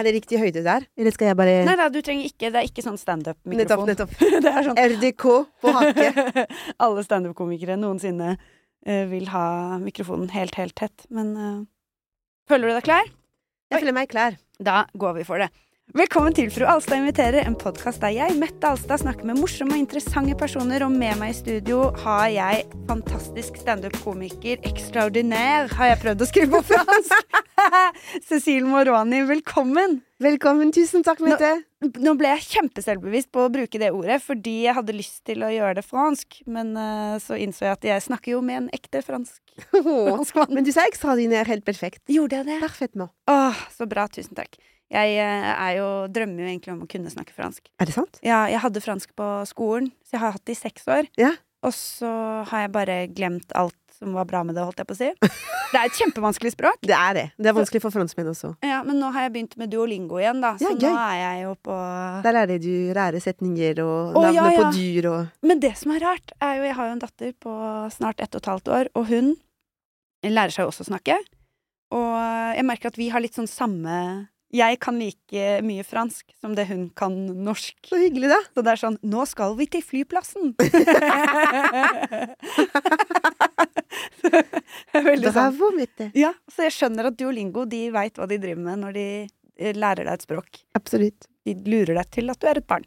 Er det riktig høyde der? Eller skal jeg bare Nei da, du trenger ikke Det er ikke sånn Nettopp, standup-mikrofon. nettopp. det er sånn RDK på hakket. Alle standup-komikere noensinne uh, vil ha mikrofonen helt, helt tett. Men uh, føler du deg klar? Jeg føler meg klar. Da går vi for det. Velkommen til Fru Alstad inviterer, en podkast der jeg, Mette Alstad, snakker med morsomme og interessante personer, og med meg i studio har jeg fantastisk standup-komiker, extraordinær, har jeg prøvd å skrive på fransk. Cecile Moroni, velkommen. Velkommen. Tusen takk, Mette. Nå ble jeg kjempeselvbevisst på å bruke det ordet, fordi jeg hadde lyst til å gjøre det fransk, men uh, så innså jeg at jeg snakker jo med en ekte fransk, franskmann. Men du sa ekstraordinær helt perfekt. Gjorde jeg det? Perfekt nå. Åh, så bra. Tusen takk. Jeg eh, er jo, drømmer jo egentlig om å kunne snakke fransk. Er det sant? Ja, jeg hadde fransk på skolen, så jeg har hatt det i seks år. Ja. Og så har jeg bare glemt alt som var bra med det, holdt jeg på å si. Det er et kjempevanskelig språk. Det er det. Det er vanskelig for franskmenn også. Ja, Men nå har jeg begynt med duolingo igjen, da. Så Ja, nå er jeg jo på Der lærer du rære setninger og navnet ja, ja. på dyr og Men det som er rart, er jo Jeg har jo en datter på snart ett og et halvt år, og hun lærer seg jo også å snakke. Og jeg merker at vi har litt sånn samme Jeg kan like mye fransk som det hun kan norsk. Så hyggelig, da. Så det er sånn Nå skal vi til flyplassen! Det er Veldig sånn. Bravo, Mette. Ja, så jeg skjønner at Duolingo de veit hva de driver med når de eh, lærer deg et språk. Absolutt. De lurer deg til at du er et barn.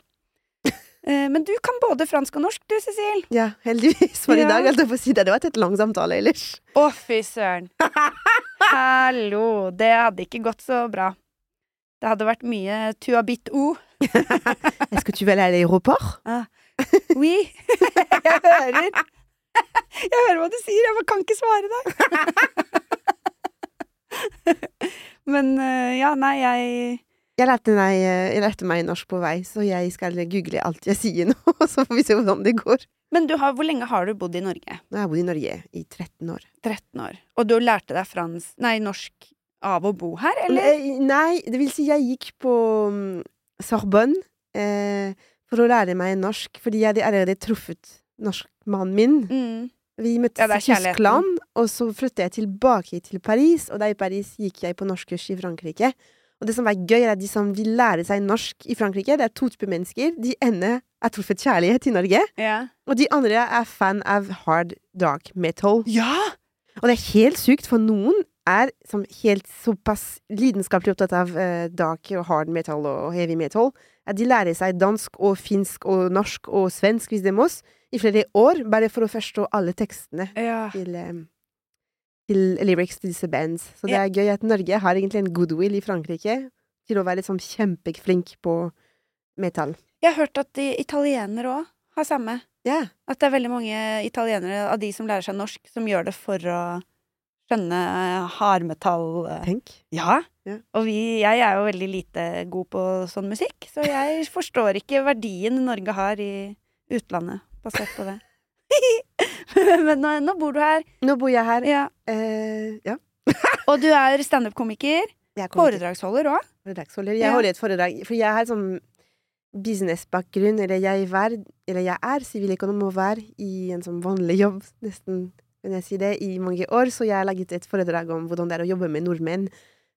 Eh, Men du kan både fransk og norsk, du, Cecil. Ja, heldigvis for i dag. holdt jeg på å si det. Det var et lang samtale ellers. Å, fy søren. Hallo. Det hadde ikke gått så bra. Det hadde vært mye tu habit ou. Est-ce que tu veux aller aéroport? Ah. Oui. Jeg hører. Jeg hører hva du sier, jeg bare kan ikke svare deg. Men eh, ja, nei, jeg Jeg lærte, meg, jeg lærte meg norsk på vei, så jeg skal google alt jeg sier nå, så får vi se hvordan det går. Men du har, hvor lenge har du bodd i Norge? Jeg har bodd i Norge i 13 år. 13 år. Og du lærte deg fransk nei, norsk av å bo her, eller? Eh, Nei, det vil si jeg gikk på mm, Sorbonne eh, for å lære meg norsk, fordi jeg hadde allerede truffet norskmannen min. Mm. Vi møttes Ja, er i. Tyskland, og så flyttet jeg tilbake til Paris, og da i Paris gikk jeg på norskkurs i Frankrike. Og det som var gøy, er at de som vil lære seg norsk i Frankrike, det er to typer mennesker. De ene er truffet kjærlighet i Norge, Ja. og de andre er fan av hard dark metal. ja! Og det er helt sykt, for noen er som helt såpass lidenskapelig opptatt av eh, dark og hard metal og heavy metal, at de lærer seg dansk og finsk og norsk og svensk, hvis det må, i flere år, bare for å forstå alle tekstene Ja. til, eh, til lyrics til disse bands. Så det er gøy at Norge har egentlig en goodwill i Frankrike til å være liksom kjempeflink på metal. Jeg har hørt at de italienere òg har samme. Yeah. At det er veldig mange italienere av de som lærer seg norsk, som gjør det for å skjønne eh, hardmetall. eh. Tenk. Ja. Ja. Og vi, jeg er jo veldig lite god på sånn musikk, så jeg forstår ikke verdien Norge har i utlandet, basert på det. Men nå, nå bor du her, Nå bor jeg her. ja. Eh, ja. og du er standup-komiker. Foredragsholder òg. foredragsholder. Jeg holder et foredrag, for jeg har sånn businessbakgrunn, eller jeg var, eller jeg er siviløkonom og var i en sånn vanlig jobb, nesten, kan jeg si det, i mange år, så jeg har laget et foredrag om hvordan det er å jobbe med nordmenn,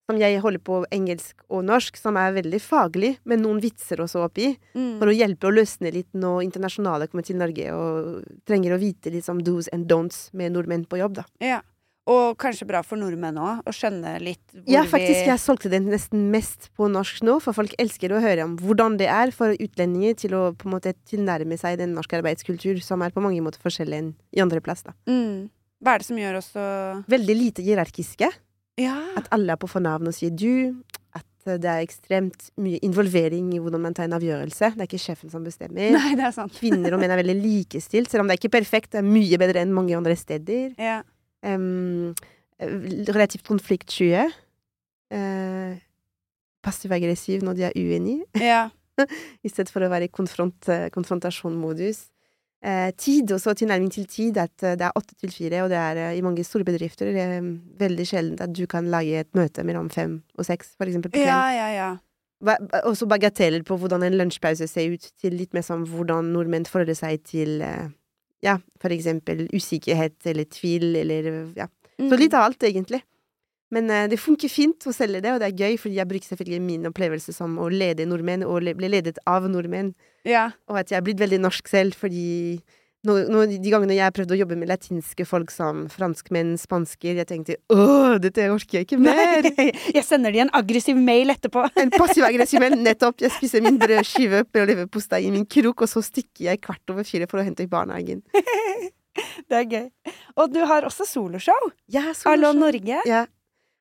som jeg holder på engelsk og norsk, som er veldig faglig, men noen vitser også oppi, Mm. for å hjelpe å løsne litt når internasjonale kommer til Norge og trenger å vite litt om do's and don'ts med nordmenn på jobb, da. Ja. Og kanskje bra for nordmenn òg, å skjønne litt hvor Ja, faktisk. Jeg solgte den nesten mest på norsk nå, for folk elsker å høre om hvordan det er for utlendinger til å på en måte tilnærme seg den norske arbeidskultur, som er på mange måter forskjellig enn i andre plass. da. mm. Hva er det som gjør oss så Veldig lite hierarkiske. Ja. At alle er på fornavn og sier du. At eh, det er ekstremt mye involvering i hvordan man tar en avgjørelse. Det er ikke sjefen som bestemmer. Nei, det er sant. Kvinner og menn er veldig likestilt, selv om det er ikke perfekt. Det er mye bedre enn mange andre steder. Ja. Eh, relativt konfliktsky. Uh, Passiv-aggressiv når de er uenige. ja. i stedet for å være i konfront, eh, konfrontasjonmodus. Eh, tid, også tilnærming til tid, at eh, det er åtte til fire, og det er eh, i mange store bedrifter eh, veldig sjeldent at du kan lage et møte mellom fem og seks, for eksempel på Ja, kvelden. ja, ja. Ba- Også bagateller på hvordan en lunsjpause ser ut, til litt mer som hvordan nordmenn forholder seg til ja, for eksempel usikkerhet eller tvil, eller ja. Så Mm. litt av alt, egentlig. Men eh, det funker fint å selge det, og det er gøy, fordi jeg bruker selvfølgelig min opplevelse som å lede nordmenn, og le bli ledet av nordmenn, Ja. og at jeg er blitt veldig norsk selv, fordi no, no, de gangene jeg prøvde å jobbe med latinske folk som franskmenn, spansker, jeg tenkte åh, dette orker jeg ikke mer! Jeg sender de en aggressiv mail etterpå. En passiv-aggressiv mail, nettopp. Jeg spiser min brødskive og leverpostei i min krok, og så stikker jeg kvart over fire for å hente i barnehagen. Det er gøy. Og du har også soloshow. Ja, soloshow. Hallo. Norge. Ja.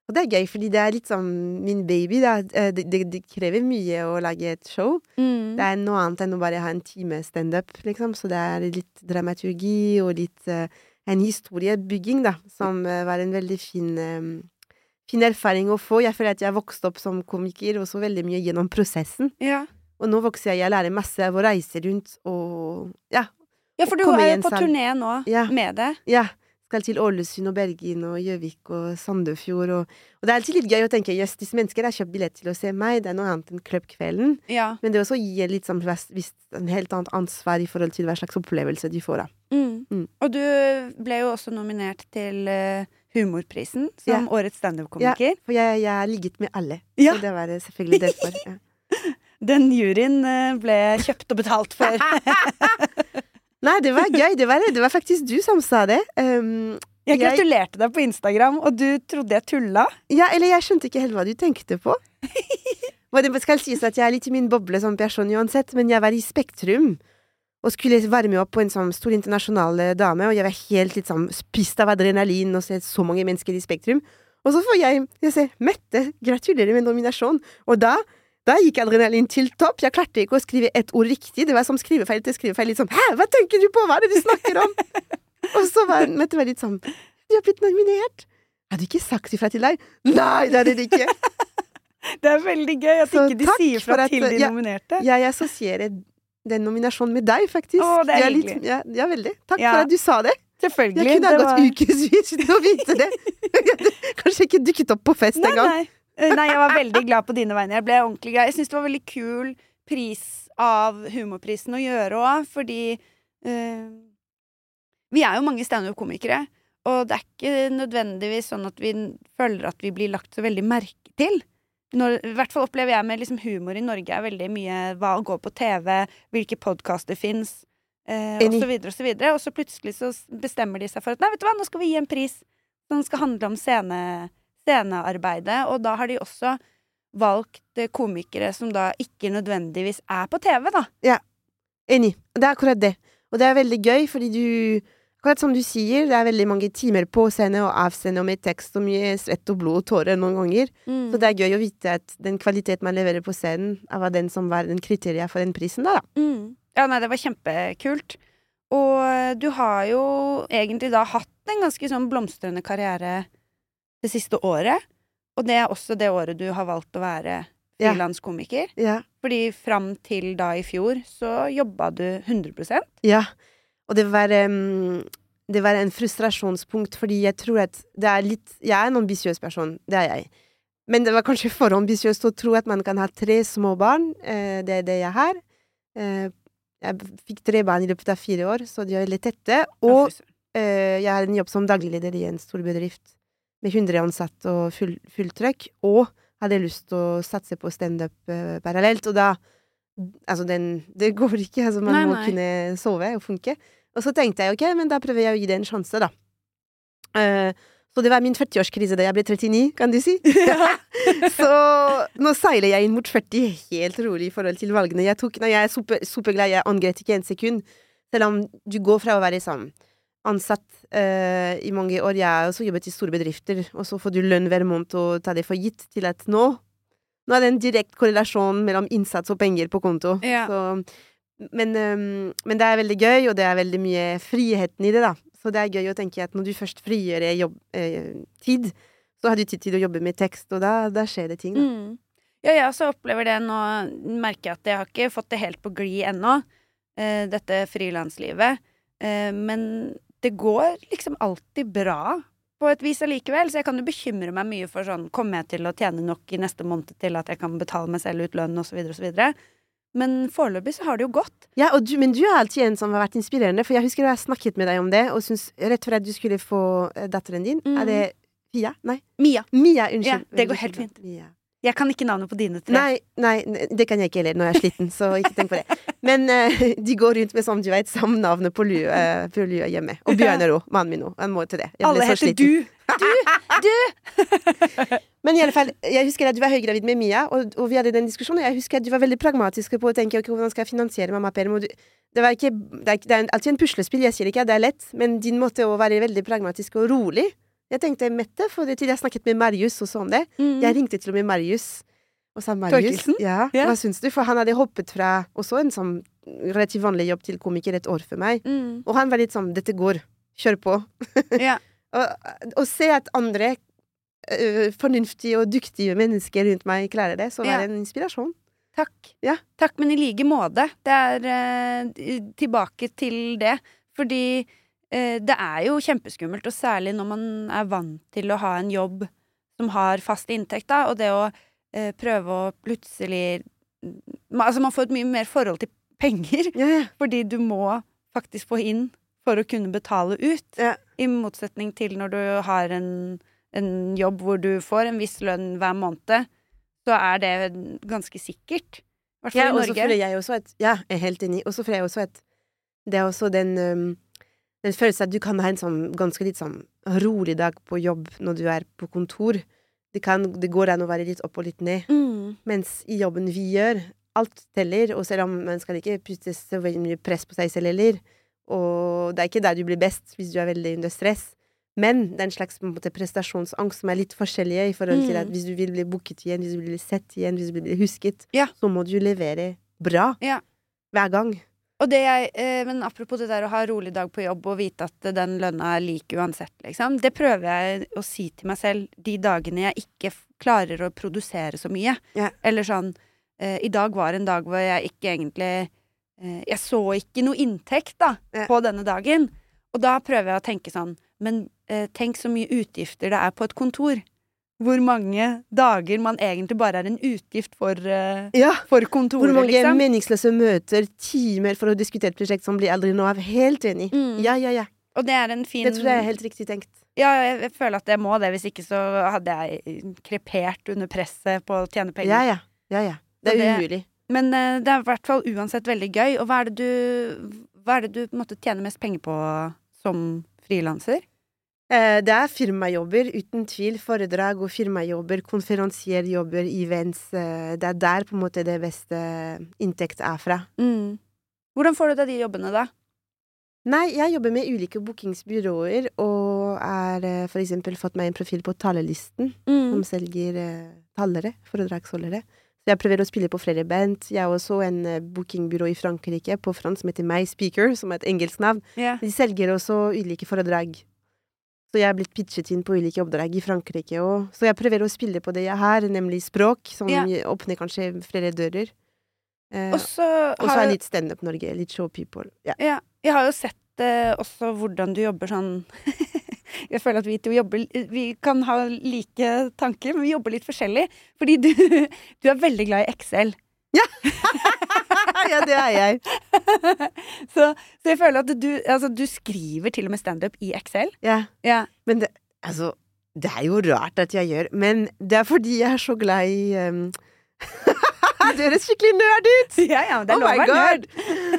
Og det er gøy, fordi det er litt som min baby. Da. Eh, Det, det, det krever mye å lage et show. Mm. Det er noe annet enn å bare ha en time standup, liksom. Så det er litt dramaturgi og litt uh, en historiebygging, da, som uh, var en veldig fin, um, fin erfaring å få. Jeg føler at jeg vokste opp som komiker også veldig mye gjennom prosessen. Ja. Og nå vokser jeg, jeg lærer masse av å reise rundt og ja, ja, for du er jo på turné nå Ja. med det. ja. Skal til Ålesund og Bergen og Gjøvik og Sandefjord og Og det er alltid litt gøy å tenke jøss, disse mennesker har kjøpt billett til å se meg, det er noe annet enn klubbkvelden. Ja. Men det også gir litt sånn visst en helt annet ansvar i forhold til hva slags opplevelse de får, da. Mm. Mm. Og du ble jo også nominert til eh, Humorprisen som Ja. årets standup-komiker. For jeg, jeg har ligget med alle. Ja. Så det var selvfølgelig derfor. Ja. Den juryen eh, ble kjøpt og betalt for. Nei, det var gøy. Det var, det var faktisk du som sa det. Um, Jeg gratulerte deg på Instagram, og du trodde jeg tulla. ja, eller jeg skjønte ikke helt hva du tenkte på. Det skal sies at jeg er litt i min boble som person uansett, men jeg var i Spektrum. Og skulle varme opp på en sånn stor internasjonal eh, dame, og jeg var helt litt sånn spist av adrenalin og se så mange mennesker i Spektrum. Og så får jeg, jeg se, Mette, gratulerer med nominasjon. Og da da gikk adrenalin til topp. Jeg klarte ikke å skrive ett ord riktig. Det var som skrivefeil til skrivefeil. Litt sånn Hæ, hva tenker du på? Hva er det du snakker om? og så var Mette litt sånn Du har blitt nominert. Hadde du ikke sagt ifra til deg? Nei, det hadde det ikke. Det er veldig gøy at Så ikke de sier fra til de ja. nominerte. Jeg assosierer den nominasjonen med deg, faktisk. Å, det er Jeg hyggelig. Litt, ja, ja, veldig. Takk Ja. for at du sa det. Selvfølgelig. Jeg kunne ha gått var- ukevis uten å vite det. Jeg Kanskje ikke dukket opp på fest engang. Nei. Eh, jeg var veldig glad på dine vegne. Jeg ble ordentlig glad. Jeg syns det var veldig kul pris av Humorprisen å gjøre òg, fordi uh, Vi er jo mange standup-komikere, og det er ikke nødvendigvis sånn at vi føler at vi blir lagt så veldig merke til. Når, I hvert fall opplever jeg med liksom humor i Norge er veldig mye hva å gå på TV, hvilke podkaster fins, eh, og så videre. Og så plutselig så bestemmer de seg for at nei, vet du hva, nå skal vi gi en pris som skal handle om scene, scenearbeidet, og da har de også valgt eh, komikere som da ikke nødvendigvis er på TV, da. Ja. Enig. Det er akkurat det. Og det er veldig gøy, fordi du Akkurat som du sier, det er veldig mange timer på scene og av scene og med tekst og mye svett og blod og tårer noen ganger. Så det er gøy å vite at den kvalitet man leverer på scenen, var den som var den kriteriet for den prisen da, da. Mm. Ja, nei, det var kjempekult. Og du har jo egentlig da hatt en ganske sånn blomstrende karriere det siste året. Og det er også det året du har valgt å være frilanskomiker. Ja. Fordi fram til da i fjor så jobba du 100% Ja. Og det var um, Det var en frustrasjonspunkt, fordi jeg tror at det er litt Jeg er en ambisiøs person, det er jeg. Men det var kanskje for ambisiøst å tro at man kan ha tre små barn. Eh, det er det jeg har. Eh, jeg fikk tre barn i løpet av fire år, så de er litt tette. Og eh, jeg har en jobb som dagligleder i en stor bedrift med 100 ansatte og full, fullt. Og hadde lyst til å satse på standup uh, parallelt. Og da Altså, den Det går ikke. Altså, man Nei, må nei. kunne sove og funke. Og så tenkte jeg ok, men da prøver jeg å gi det en sjanse, da. Uh, så det var min 40-årskrise da jeg ble 39, kan du si. så nå seiler jeg inn mot 40 helt rolig i forhold til valgene jeg tok. Nei, jeg er super, superglad, jeg angret ikke en sekund. Selv om du går fra å være sånn ansatt eh, i mange år, jeg har også jobbet i store bedrifter, og så får du lønn hver måned og ta det for gitt, til at nå Nå er det en direkte korrelasjon mellom innsats og penger på konto. Ja. Så, men, um, men det er veldig gøy, og det er veldig mye friheten i det, da. Så det er gøy å tenke at når du først frigjør jobb, eh, tid, så har du tid til å jobbe med tekst, og da, da skjer det ting, da. Mm. Ja, jeg også opplever det nå. Merker jeg at jeg har ikke fått det helt på glid ennå, eh, dette frilanslivet. Eh, men det går liksom alltid bra på et vis allikevel, så jeg kan jo bekymre meg mye for sånn Kommer jeg til å tjene nok i neste måned til at jeg kan betale meg selv ut lønn, osv., osv.? Men foreløpig så har det jo gått. Ja, og du, men du er alltid en som har vært inspirerende, for jeg husker jeg har snakket med deg om det, og syns rett før at du skulle få eh, datteren din, Mm. er det, Pia? Nei. Mia. Mia, unnskyld. Ja, det går helt fint. Mia. Jeg kan ikke navnet på dine tre. Nei, nei, det kan jeg ikke heller når jeg er sliten, så ikke tenk på det. Men uh, de går rundt med som du vet, samme navnet på lua, eh, på lua hjemme. Og Bjørnar òg, mannen min òg. Han må til det. Alle heter sliten. du. du! Men i alle fall, jeg husker at du var høygravid med Mia, og, og vi hadde den diskusjonen. og Jeg husker at du var veldig pragmatisk på å tenke okay, hvordan skal jeg finansiere mammaperm. du- Det, det er alltid en puslespill, jeg sier ikke at det er lett, men din måte å være veldig pragmatisk og rolig Jeg tenkte Mette, for det til jeg snakket med Marius også om det. Mm. Jeg ringte til og med Marius og sa Marius, ja, yeah. hva syns du? For han hadde hoppet fra også en sånn relativt vanlig jobb til komiker et år før meg. Mm. Og han var litt sånn dette går, kjør på. yeah. og, og se at andre uh, fornuftige og dyktige mennesker rundt meg klarer det, så var det en inspirasjon. Takk. Ja. Takk, men i like måte. Det er uh, tilbake til det. Fordi det er jo kjempeskummelt, og særlig når man er vant til å ha en jobb som har fast inntekt, da, og det å eh, prøve å plutselig man, Altså, man får et mye mer forhold til penger, ja. fordi du må faktisk få inn for å kunne betale ut. Ja. I motsetning til når du har en, en jobb hvor du får en viss lønn hver måned, så er det ganske sikkert. I hvert fall Ja, i Norge. jeg også et, Ja, jeg er helt enig. Og så føler jeg også et det er også den øhm, Den følelsen at du kan ha en sånn ganske litt sånn rolig dag på jobb når du er på kontor. Det, kan, det går an å være litt opp og litt ned. Mm. Mens i jobben vi gjør, alt teller, og selv om man skal ikke putte så veldig mye press på seg selv heller, og det er ikke der du blir best hvis du er veldig under stress, men det er en slags på en måte, prestasjonsangst som er litt forskjellige i forhold til Mm. at hvis du vil bli booket igjen, hvis du vil bli sett igjen, hvis du vil bli husket, Ja. så må du levere bra Ja. hver gang. Og det jeg, eh, men apropos det der å ha rolig dag på jobb og vite at den lønna er lik uansett, liksom. Det prøver jeg å si til meg selv de dagene jeg ikke klarer å produsere så mye. Ja. Eller sånn eh, I dag var en dag hvor jeg ikke egentlig eh, Jeg så ikke noe inntekt, da, Ja. på denne dagen. Og da prøver jeg å tenke sånn Men tenk så mye utgifter det er på et kontor. Hvor mange dager man egentlig bare er en utgift for, uh, Ja! for Hvor mange liksom. meningsløse møter, timer for å diskutere et prosjekt som blir aldri noe av. Helt enig. Mm. Ja, ja, ja. Og det er en fin Det tror jeg er helt riktig tenkt. Ja, jeg, jeg føler at jeg må det. Hvis ikke så hadde jeg krepert under presset på å tjene penger. Ja, ja. Ja, ja. Det er det- umulig. Men uh, det er i hvert fall uansett veldig gøy. Og hva er det du, hva er det du måte, tjener mest penger på som frilanser? Eh, Det er firmajobber, uten tvil. Foredrag og firmajobber, konferansierjobber, events. eh, Det er der på en måte det beste inntekt er fra. Mm. Hvordan får du deg de jobbene, da? Nei, jeg jobber med ulike bookingsbyråer, og er eh, for eksempel fått meg en profil på Talelisten, som selger tallere, talere, foredragsholdere. Så jeg prøver å spille på flere band. Jeg har også en bookingbyrå i Frankrike på fransk som heter My Speaker, som er et engelsk navn. Yeah. De selger også ulike foredrag. Så jeg er blitt pitchet inn på ulike oppdrag i Frankrike òg. Så jeg prøver å spille på det jeg har, nemlig språk, som Ja. åpner kanskje flere dører. Eh, Og så er jeg, litt standup Norge, litt show people. Ja. ja, jeg har jo sett eh, også hvordan du jobber sånn Jeg føler at vi to jobber Vi kan ha like tanker, men vi jobber litt forskjellig. Fordi du, du er veldig glad i Excel. ja, det er jeg. så, så jeg føler at du, altså, du skriver til og med standup i Excel. Ja. Ja. Men det, altså, det er jo rart at jeg gjør, men det er fordi jeg er så glad i um... Det høres skikkelig nerd ut! ja, ja, det er oh lov my god!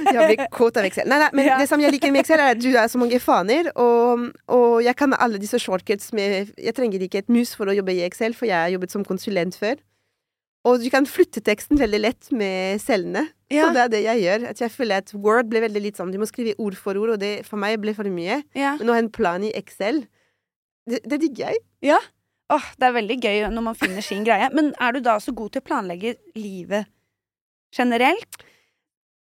Jeg blir kåt av Excel. Nei, nei, men Ja. det som jeg liker med Excel, er at du er så mange faner, og, og jeg kan alle disse shortcuts med Jeg trenger ikke et mus for å jobbe i Excel, for jeg har jobbet som konsulent før. Og du kan flytte teksten veldig lett med cellene. Ja. Så det er det jeg gjør. At jeg føler at Word ble veldig litt sånn Du må skrive ord for ord, og det for meg ble for mye. Ja. Men å ha en plan i Excel, det, det digger jeg. ja. Åh, det er veldig gøy når man finner sin greie. Men er du da så god til å planlegge livet generelt?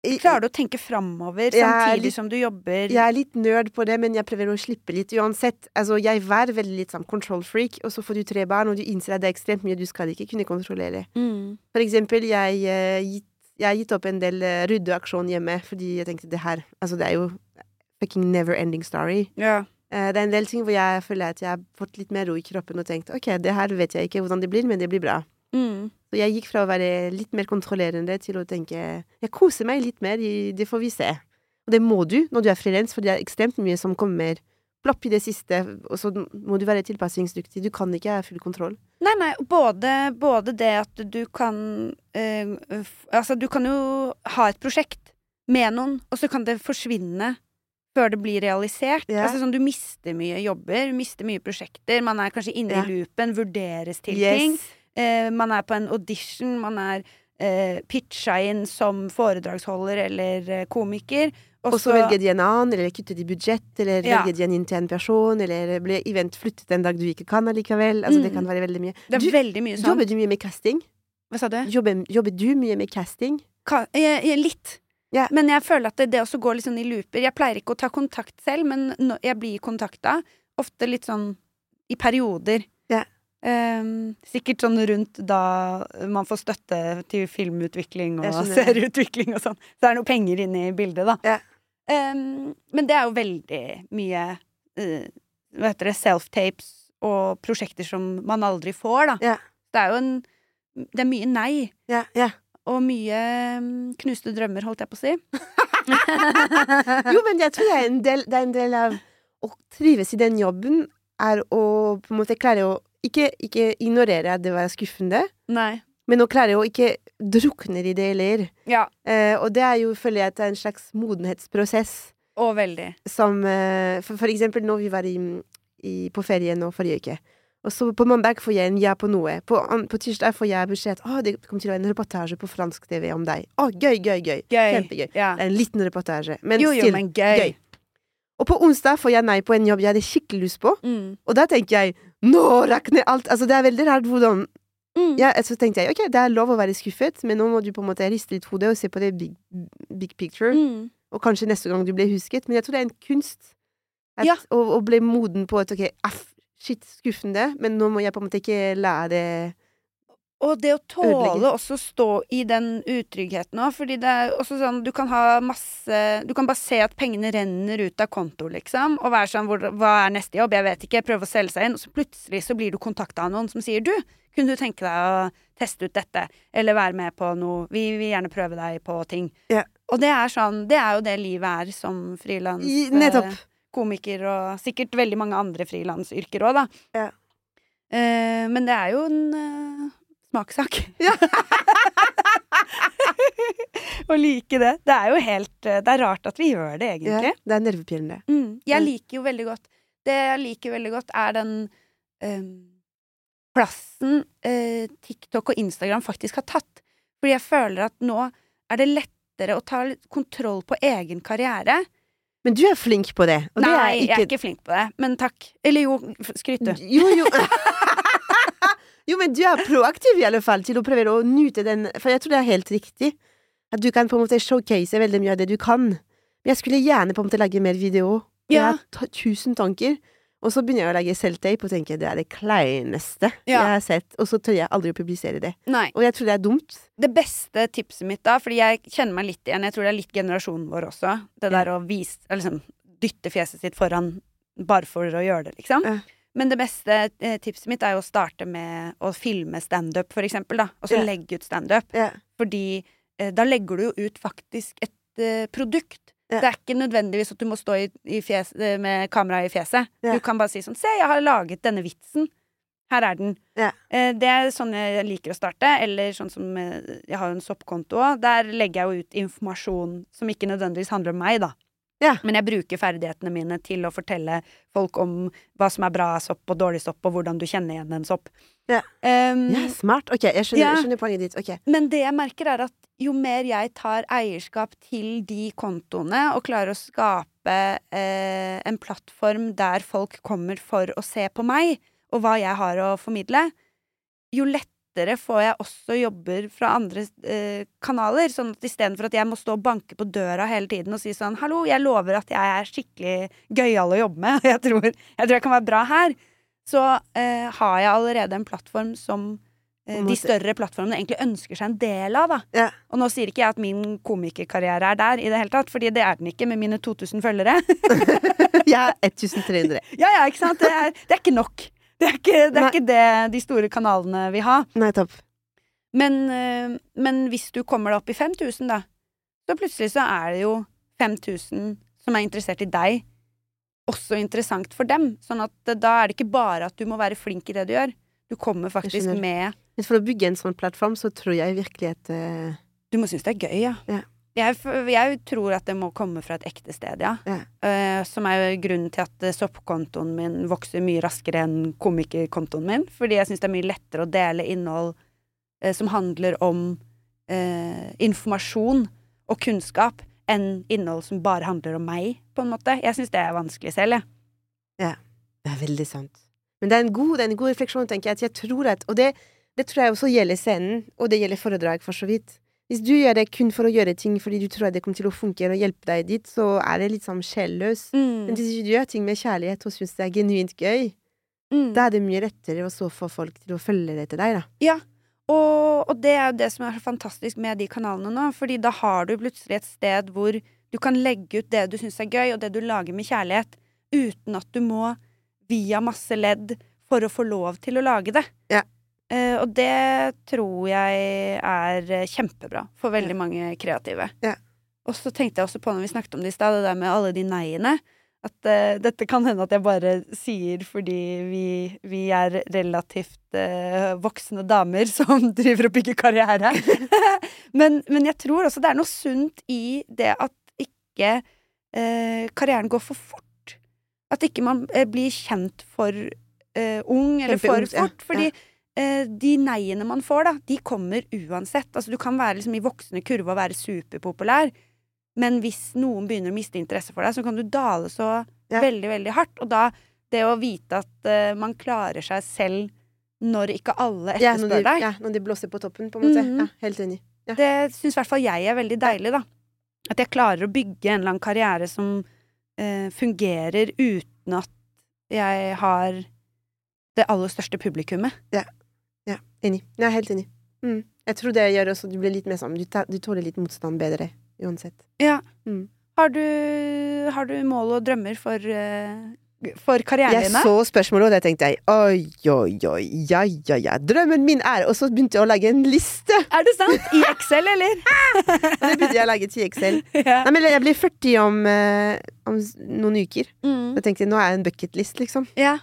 Klarer du å tenke framover er samtidig litt- som du jobber? Jeg er litt nerd på det, men jeg prøver å slippe litt uansett. Altså, jeg var veldig litt sånn control freak, og så får du tre barn, og du innser at det er ekstremt mye du skal ikke kunne kontrollere. Mm. For eksempel, jeg, eh, jeg har gitt opp en del uh, ryddeaksjon hjemme, fordi jeg tenkte det her Altså, det er jo fucking never ending story. Ja. Eh, det er en del ting hvor jeg føler at jeg har fått litt mer ro i kroppen og tenkt ok, det her vet jeg ikke hvordan det blir, men det blir bra. Mm. Så jeg gikk fra å være litt mer kontrollerende til å tenke Jeg koser meg litt mer, det får vi se. Og det må du når du er frilans, for det er ekstremt mye som kommer plopp i det siste, og så må du være tilpasningsdyktig. Du kan ikke ha full kontroll. Nei, nei, både, både det at du kan øh, Altså, du kan jo ha et prosjekt med noen, og så kan det forsvinne før det blir realisert. Yeah. Altså sånn, Du mister mye jobber, mister mye prosjekter. Man er kanskje inne yeah. i loopen, vurderes til ting. Eh, man er på en audition, man er eh, pitcha inn som foredragsholder eller eh, komiker. Og så velger de en annen, eller kutter de budsjett, eller Ja. velger de en intern person, eller blir event flyttet en dag du ikke kan allikevel. Altså, Det Mm. kan være veldig mye. Det er Du- veldig mye sånn. Jobber du mye med casting? Hva sa du? Jobber, jobber du mye med casting? Ka eh, litt. Yeah. Men jeg føler at det, det også går litt sånn i looper. Jeg pleier ikke å ta kontakt selv, men jeg blir kontakta. Ofte litt sånn i perioder. Ehm, sikkert sånn rundt da man får støtte til filmutvikling og serieutvikling og sånn. Så det er noe penger inne i bildet, da. Ja. Um, men det er jo veldig mye uh, Hva heter det? Self-tapes og prosjekter som man aldri får, da. Ja. Det er jo en Det er mye nei. Ja, ja. Og mye um, knuste drømmer, holdt jeg på å si. Jo, men jeg tror det er en del, det er en del av å trives i den jobben, er å på en måte klare å ikke, ikke ignorere at det var skuffende, Nei. men klarer jeg å ikke drukne i det heller. Ja. Eh, og det er jo, føler jeg, at det er en slags modenhetsprosess Og veldig. som eh, for, for eksempel når vi var i, i, på ferie nå forrige uke. Og så på mandag får jeg en ja på noe. På, på tirsdag får jeg beskjed at det kommer til å være en reportasje på fransk TV om deg. Å, gøy, gøy, gøy. Gøy. Kjempegøy. Ja. Det er en liten reportasje, men Jo, jo, still men gøy. gøy. Og på onsdag får jeg nei på en jobb jeg hadde skikkelig lyst på, Mm. og da tenker jeg nå rakner alt! Altså, det er veldig rart hvordan Mm. ja, Så tenkte jeg ok, det er lov å være skuffet, men nå må du på en måte riste litt hodet og se på det big, big picture. Mm. Og kanskje neste gang du blir husket. Men jeg tror det er en kunst at, Ja. å, å bli moden på at ok, aff, shit, skuffende, men nå må jeg på en måte ikke la det Og det å tåle Ødelegger. også stå i den utryggheten òg, fordi det er også sånn Du kan ha masse Du kan bare se at pengene renner ut av konto, liksom, og være sånn hvor, Hva er neste jobb? Jeg vet ikke. Prøve å selge seg inn. Og så plutselig så blir du kontakta av noen som sier Du, kunne du tenke deg å teste ut dette? Eller være med på noe Vi vil gjerne prøve deg på ting. Yeah. Og det er sånn Det er jo det livet er som frilans. I- Nettopp. eh, og sikkert veldig mange andre frilansyrker òg, da. Yeah. Uh, men det er jo en eh, smakssak. Ja. Å like det. Det er jo helt eh, Det er rart at vi gjør det, ja, egentlig. Det er nervepirrende. Mm. Jeg Mm. liker jo veldig godt Det jeg liker veldig godt, er den eh, plassen eh, TikTok og Instagram faktisk har tatt. Fordi jeg føler at nå er det lettere å ta litt kontroll på egen karriere. Men du er flink på det. Nei, er jeg er ikke flink på det, men takk. Eller jo, skryt du. Jo, jo. jo, men du er proaktiv i alle fall til å prøve å nyte den For jeg tror det er helt riktig. At du kan på en måte showcase veldig mye av det du kan. Men jeg skulle gjerne på en måte lage mer video. Ja. Jeg har tusen tanker. Og så begynner jeg å lage selvtape og tenker det er det kleineste Ja. jeg har sett. Og så tør jeg aldri å publisere det. Nei. Og jeg tror det er dumt. Det beste tipset mitt da, fordi jeg kjenner meg litt igjen, jeg tror det er litt generasjonen vår også, det Ja. der å vise, liksom dytte fjeset sitt foran bare for å gjøre det, liksom. Ja. Men det beste eh, tipset mitt er jo å starte med å filme standup, for eksempel, da. Og så yeah. legge ut standup. Yeah. Fordi eh, da legger du jo ut faktisk et eh, produkt. Yeah. Det er ikke nødvendigvis at du må stå i, i fjes, eh, med kamera i fjeset. Du kan bare si sånn Se, jeg har laget denne vitsen. Her er den. Eh, det er sånn jeg liker å starte. Eller sånn som eh, Jeg har jo en soppkonto òg. Der legger jeg jo ut informasjon som ikke nødvendigvis handler om meg, da. Ja. Men jeg bruker ferdighetene mine til å fortelle folk om hva som er bra sopp og dårlig sopp, og hvordan du kjenner igjen en sopp. Ja. Um, Ja, smart. Ok, jeg skjønner, Ja. skjønner poenget ditt. Okay. men det jeg merker, er at jo mer jeg tar eierskap til de kontoene, og klarer å skape eh, en plattform der folk kommer for å se på meg, og hva jeg har å formidle, jo lettere får jeg også jobber fra andre eh, kanaler. Sånn at istedenfor at jeg må stå og banke på døra hele tiden og si sånn 'Hallo, jeg lover at jeg er skikkelig gøyal å jobbe med, og jeg tror jeg, tror jeg kan være bra her', så eh, har jeg allerede en plattform som eh, de større plattformene egentlig ønsker seg en del av, da. Ja. Og nå sier ikke jeg at min komikerkarriere er der i det hele tatt, fordi det er den ikke med mine 2000 følgere. Jeg er 1300. ja, ja, ikke sant? Det er, det er ikke nok. Det er ikke det, er ikke det de store kanalene vil ha. Nettopp. Men, eh, men hvis du kommer deg opp i 5000, da, så plutselig så er det jo 5000 som er interessert i deg. også interessant for dem. Sånn at eh, da er det ikke bare at du må være flink i det du gjør. Du kommer faktisk med Men for å bygge en sånn plattform, så tror jeg virkelig at uh... Du må synes det er gøy, ja. Ja. Jeg, jeg tror at det må komme fra et ekte sted, ja. Ja. Uh, som er grunnen til at eh, soppkontoen min vokser mye raskere enn komikerkontoen min. Fordi jeg syns det er mye lettere å dele innhold uh, som handler om uh, informasjon og kunnskap, enn innhold som bare handler om meg, på en måte. Jeg syns det er vanskelig selv, jeg. Det er veldig sant. Men det er en god, er en god refleksjon, tenker jeg. Jeg tror at, og det, det tror jeg også gjelder scenen, og det gjelder foredrag, for så vidt. Hvis du gjør det kun for å gjøre ting fordi du tror det kommer til å funke og hjelpe deg dit, så er det litt sånn sjelløs. Men Mm. hvis du gjør ting med kjærlighet og syns det er genuint gøy, Mm. da er det mye lettere å så få folk til å følge det til deg, da. Ja, og, og det er jo det som er så fantastisk med de kanalene nå, fordi da har du plutselig et sted hvor du kan legge ut det du syns er gøy, og det du lager med kjærlighet, uten at du må via masse ledd for å få lov til å lage det. Ja. Eh, og det tror jeg er eh, kjempebra for veldig mange kreative. Ja. Og så tenkte jeg også på når vi snakket om det i stad, det der med alle de neiene. At uh, dette kan hende at jeg bare sier fordi vi, vi er relativt uh, voksne damer som driver og bygger karriere. men, men jeg tror også det er noe sunt i det at ikke uh, karrieren går for fort. At ikke man blir kjent for ung eller for ja. fort. Fordi eh, de neiene man får, da, de kommer uansett. Altså, du kan være liksom i voksende kurve og være superpopulær, men hvis noen begynner å miste interesse for deg, så kan du dale så Ja. veldig, veldig hardt. Og da, det å vite at eh, man klarer seg selv når ikke alle Ja, de, deg, ja, når de blåser på toppen, på en måte. Mhm. Ja, helt enig. Ja. det syns i hvert fall jeg er veldig deilig, da. At jeg klarer å bygge en eller annen karriere som eh, fungerer uten at jeg har det aller største publikummet. Ja, enig. Jeg er helt enig. Mm. Jeg tror det gjør også at du blir litt mer sammen. Du, du tåler litt motstand bedre, uansett. Ja. Mm. Har, du, har du mål og drømmer for, uh, for karrieren Jeg så spørsmålet, og da tenkte jeg oi, oi, oi, ja, ja, ja. Drømmen min er Og så begynte jeg å lage en liste! Er det sant? I Excel, eller? Og det begynte jeg å lage til Excel. ja. Nei, men jeg blir 40 om, eh, om noen uker. Mm. Da tenkte jeg nå er jeg en bucketlist, liksom. ja.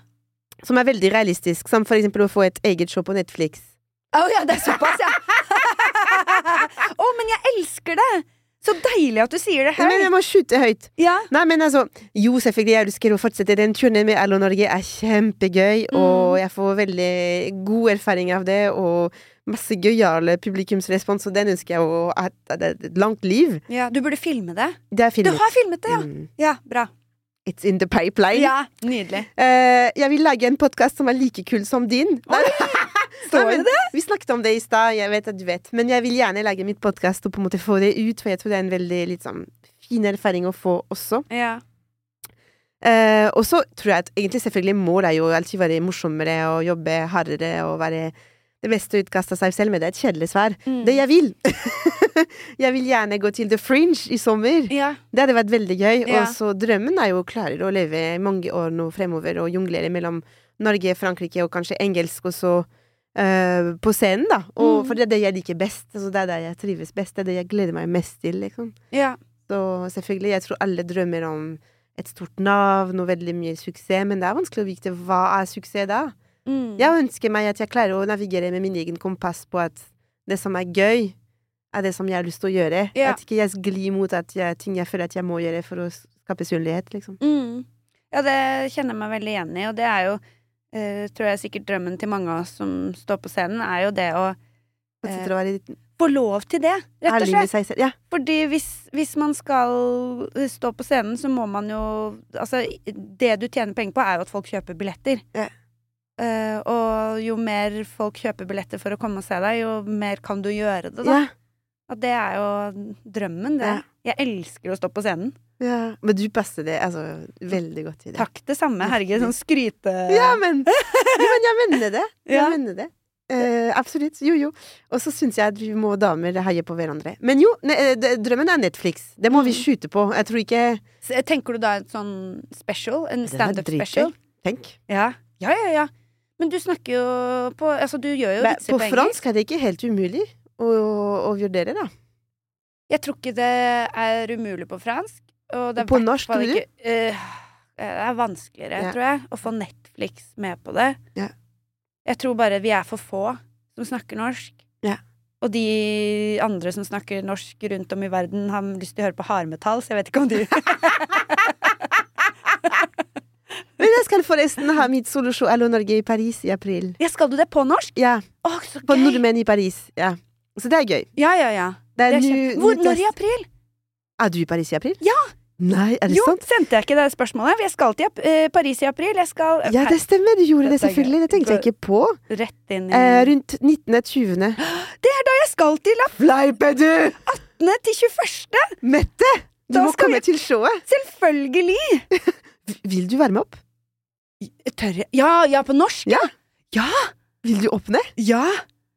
Som er veldig realistisk. Som for eksempel å få et eget show på Netflix. Å ja, det er såpass, ja! Å, men jeg elsker det! Så deilig at du sier det høyt! men jeg må skyte høyt. Ja. Nei, men altså Jo, selvfølgelig, jeg elsker å fortsette. Den turneen med Allo Norge er kjempegøy, Mm. og jeg får veldig god erfaring av det, og masse gøyal publikumsrespons, og den ønsker jeg å ha et langt liv. ja, du burde filme det. Det er Du har filmet det, ja! Mm. Ja, bra. It's in the pipeline. Ja, Nydelig. Uh, jeg vil lage en podkast som er like kul som din. Nei, Står men det det? Vi snakket om det i stad, jeg vet at du vet. Men jeg vil gjerne lage mitt podkast og på en måte få det ut, for jeg tror det er en veldig sånn fin erfaring å få også. Ja. Uh, og så tror jeg at egentlig selvfølgelig mål er jo alltid være morsommere og jobbe hardere og være det beste å av seg selv, men det er et kjedelig svar. Mm. Det jeg vil! jeg vil gjerne gå til The Fringe i sommer. ja. Det hadde vært veldig gøy. Ja. Og så drømmen er jo å klare å leve mange år nå fremover og jonglere mellom Norge, Frankrike og kanskje engelsk også uh, på scenen, da. Og, Mm. For det er det jeg liker best. Altså, det er det jeg trives best. Det er det jeg gleder meg mest til, liksom. ja. Så selvfølgelig, jeg tror alle drømmer om et stort navn og veldig mye suksess, men det er vanskelig å vite hva er suksess da. Mm. Jeg ønsker meg at jeg klarer å navigere med min egen kompass på at det som er gøy, er det som jeg har lyst til å gjøre. Ja. At ikke jeg glir mot at jeg, ting jeg føler at jeg må gjøre for å skape synlighet, liksom. Mm. Ja, det kjenner jeg meg veldig igjen i, og det er jo eh, tror jeg sikkert drømmen til mange av oss som står på scenen, er jo det å litt få lov til det, rett og slett. selv. Ja. Fordi hvis, hvis man skal stå på scenen, så må man jo Altså, det du tjener penger på, er jo at folk kjøper billetter. Ja. Eh, og jo mer folk kjøper billetter for å komme og se deg, jo mer kan du gjøre det, da. Ja. Og det er jo drømmen, det. Ja. Jeg elsker å stå på scenen. ja. Men du passer det altså, veldig godt til det. Takk det samme. Herregud, sånn skryte... Ja, men, jo, men jeg mener det. Jeg mener det. Uh, absolutt. Jo, jo. Og så syns jeg at vi må damer heie på hverandre. Men jo, ne, eh, drømmen er Netflix. Det må vi Mm. skyte på. Jeg tror ikke Så Tenker du da en sånn special? En standup special? Tenk. Ja. ja, ja, ja. Men du snakker jo på Altså, du gjør jo vitser på på, fransk er det ikke helt umulig å, å vurdere, da. Jeg tror ikke det er umulig på fransk. Og det er På norsk, tror du? eh, det er vanskeligere, Ja. tror jeg, å få Netflix med på det. Ja. Jeg tror bare vi er for få som snakker norsk. Ja. Og de andre som snakker norsk rundt om i verden, har lyst til å høre på hardmetall, så jeg vet ikke om de Men jeg skal forresten ha mitt soloshow Allo Norge i Paris i april. Ja, skal du det på norsk? Ja, Å, så på! Nordmenn i Paris. Ja. Så det er gøy. Ja, ja, ja. Det er nu- Hvor, når i april? Er du i Paris i april? Ja! Nei, er det Jo, sant? sendte jeg ikke det spørsmålet? Jeg skal til eh, Paris i april. Jeg skal Ja, det stemmer. Du gjorde det gøy. selvfølgelig. Det tenkte jeg ikke på. rett inn i Eh, rundt 19.20. Det er da jeg skal til! Fleiper du?! 18. til 21. Mette! Du Da må komme vi- til showet. Selvfølgelig! Vil du være med opp? Tør jeg Ja, ja, på norsk? Ja. Ja! Vil du åpne? Ja!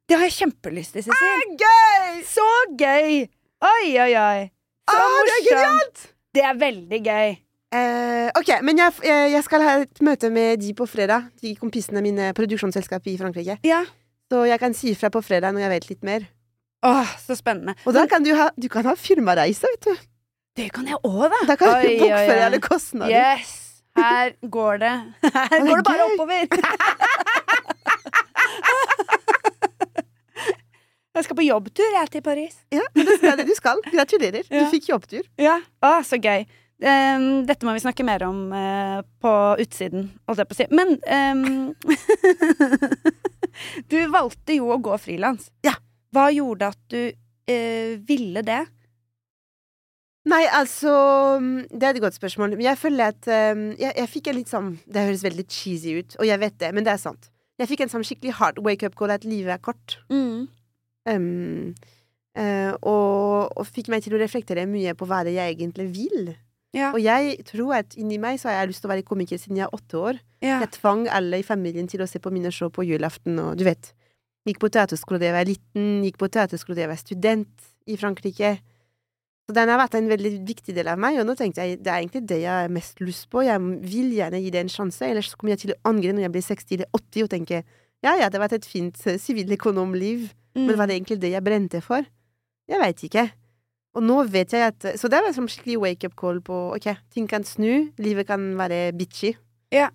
Det har jeg kjempelyst til, Cecil. Gøy! Så gøy! Oi, oi, oi. Så Ah, det er genialt! Det er veldig gøy. Eh, ok, men jeg, jeg jeg skal ha et møte med de på fredag. De kompisene mine, produksjonsselskap i Frankrike. Ja. Så jeg kan si ifra på fredag når jeg vet litt mer. Åh, så spennende. Og da kan du ha, du kan ha firmareise, vet du. Det kan jeg òg, da. Da kan Oi, du bokføre alle kostnader. Yes! Her går det. Her går det bare oppover. Jeg skal på jobbtur, jeg, til Paris. Ja, men det er det du skal. Gratulerer. Du fikk jobbtur. Ja. Å, så gøy. Um, dette må vi snakke mer om uh, på utsiden, holdt jeg på å si. Men um, Du valgte jo å gå frilans. Ja. Hva gjorde at du uh, ville det? Nei, altså mm, Det er et godt spørsmål. Men jeg føler at um, jeg, jeg fikk en litt sånn Det høres veldig cheesy ut, og jeg vet det, men det er sant. Jeg fikk en sånn skikkelig hard wake-up call at livet er kort. Um, uh, og, og fikk meg til å reflektere mye på hva det jeg egentlig vil. Ja. Og jeg tror at inni meg så har jeg lyst til å være komiker siden jeg er åtte år. ja. Jeg tvang alle i familien til å se på mine show på julaften, og du vet. Gikk på teaterskole da jeg var liten, gikk på teaterskole da jeg var student i Frankrike. Så den har vært en veldig viktig del av meg, og nå tenkte jeg det er egentlig det jeg har mest lyst på. Jeg vil gjerne gi det en sjanse, ellers kommer jeg til å angre når jeg blir 60 eller 80 og tenke ja, ja, det har vært et fint eh, siviløkonomliv, Mm. men var det egentlig det jeg brente for? Jeg veit ikke. Og nå vet jeg at Så det var som skikkelig wake-up call på ok, ting kan snu, livet kan være bitchy. Ja.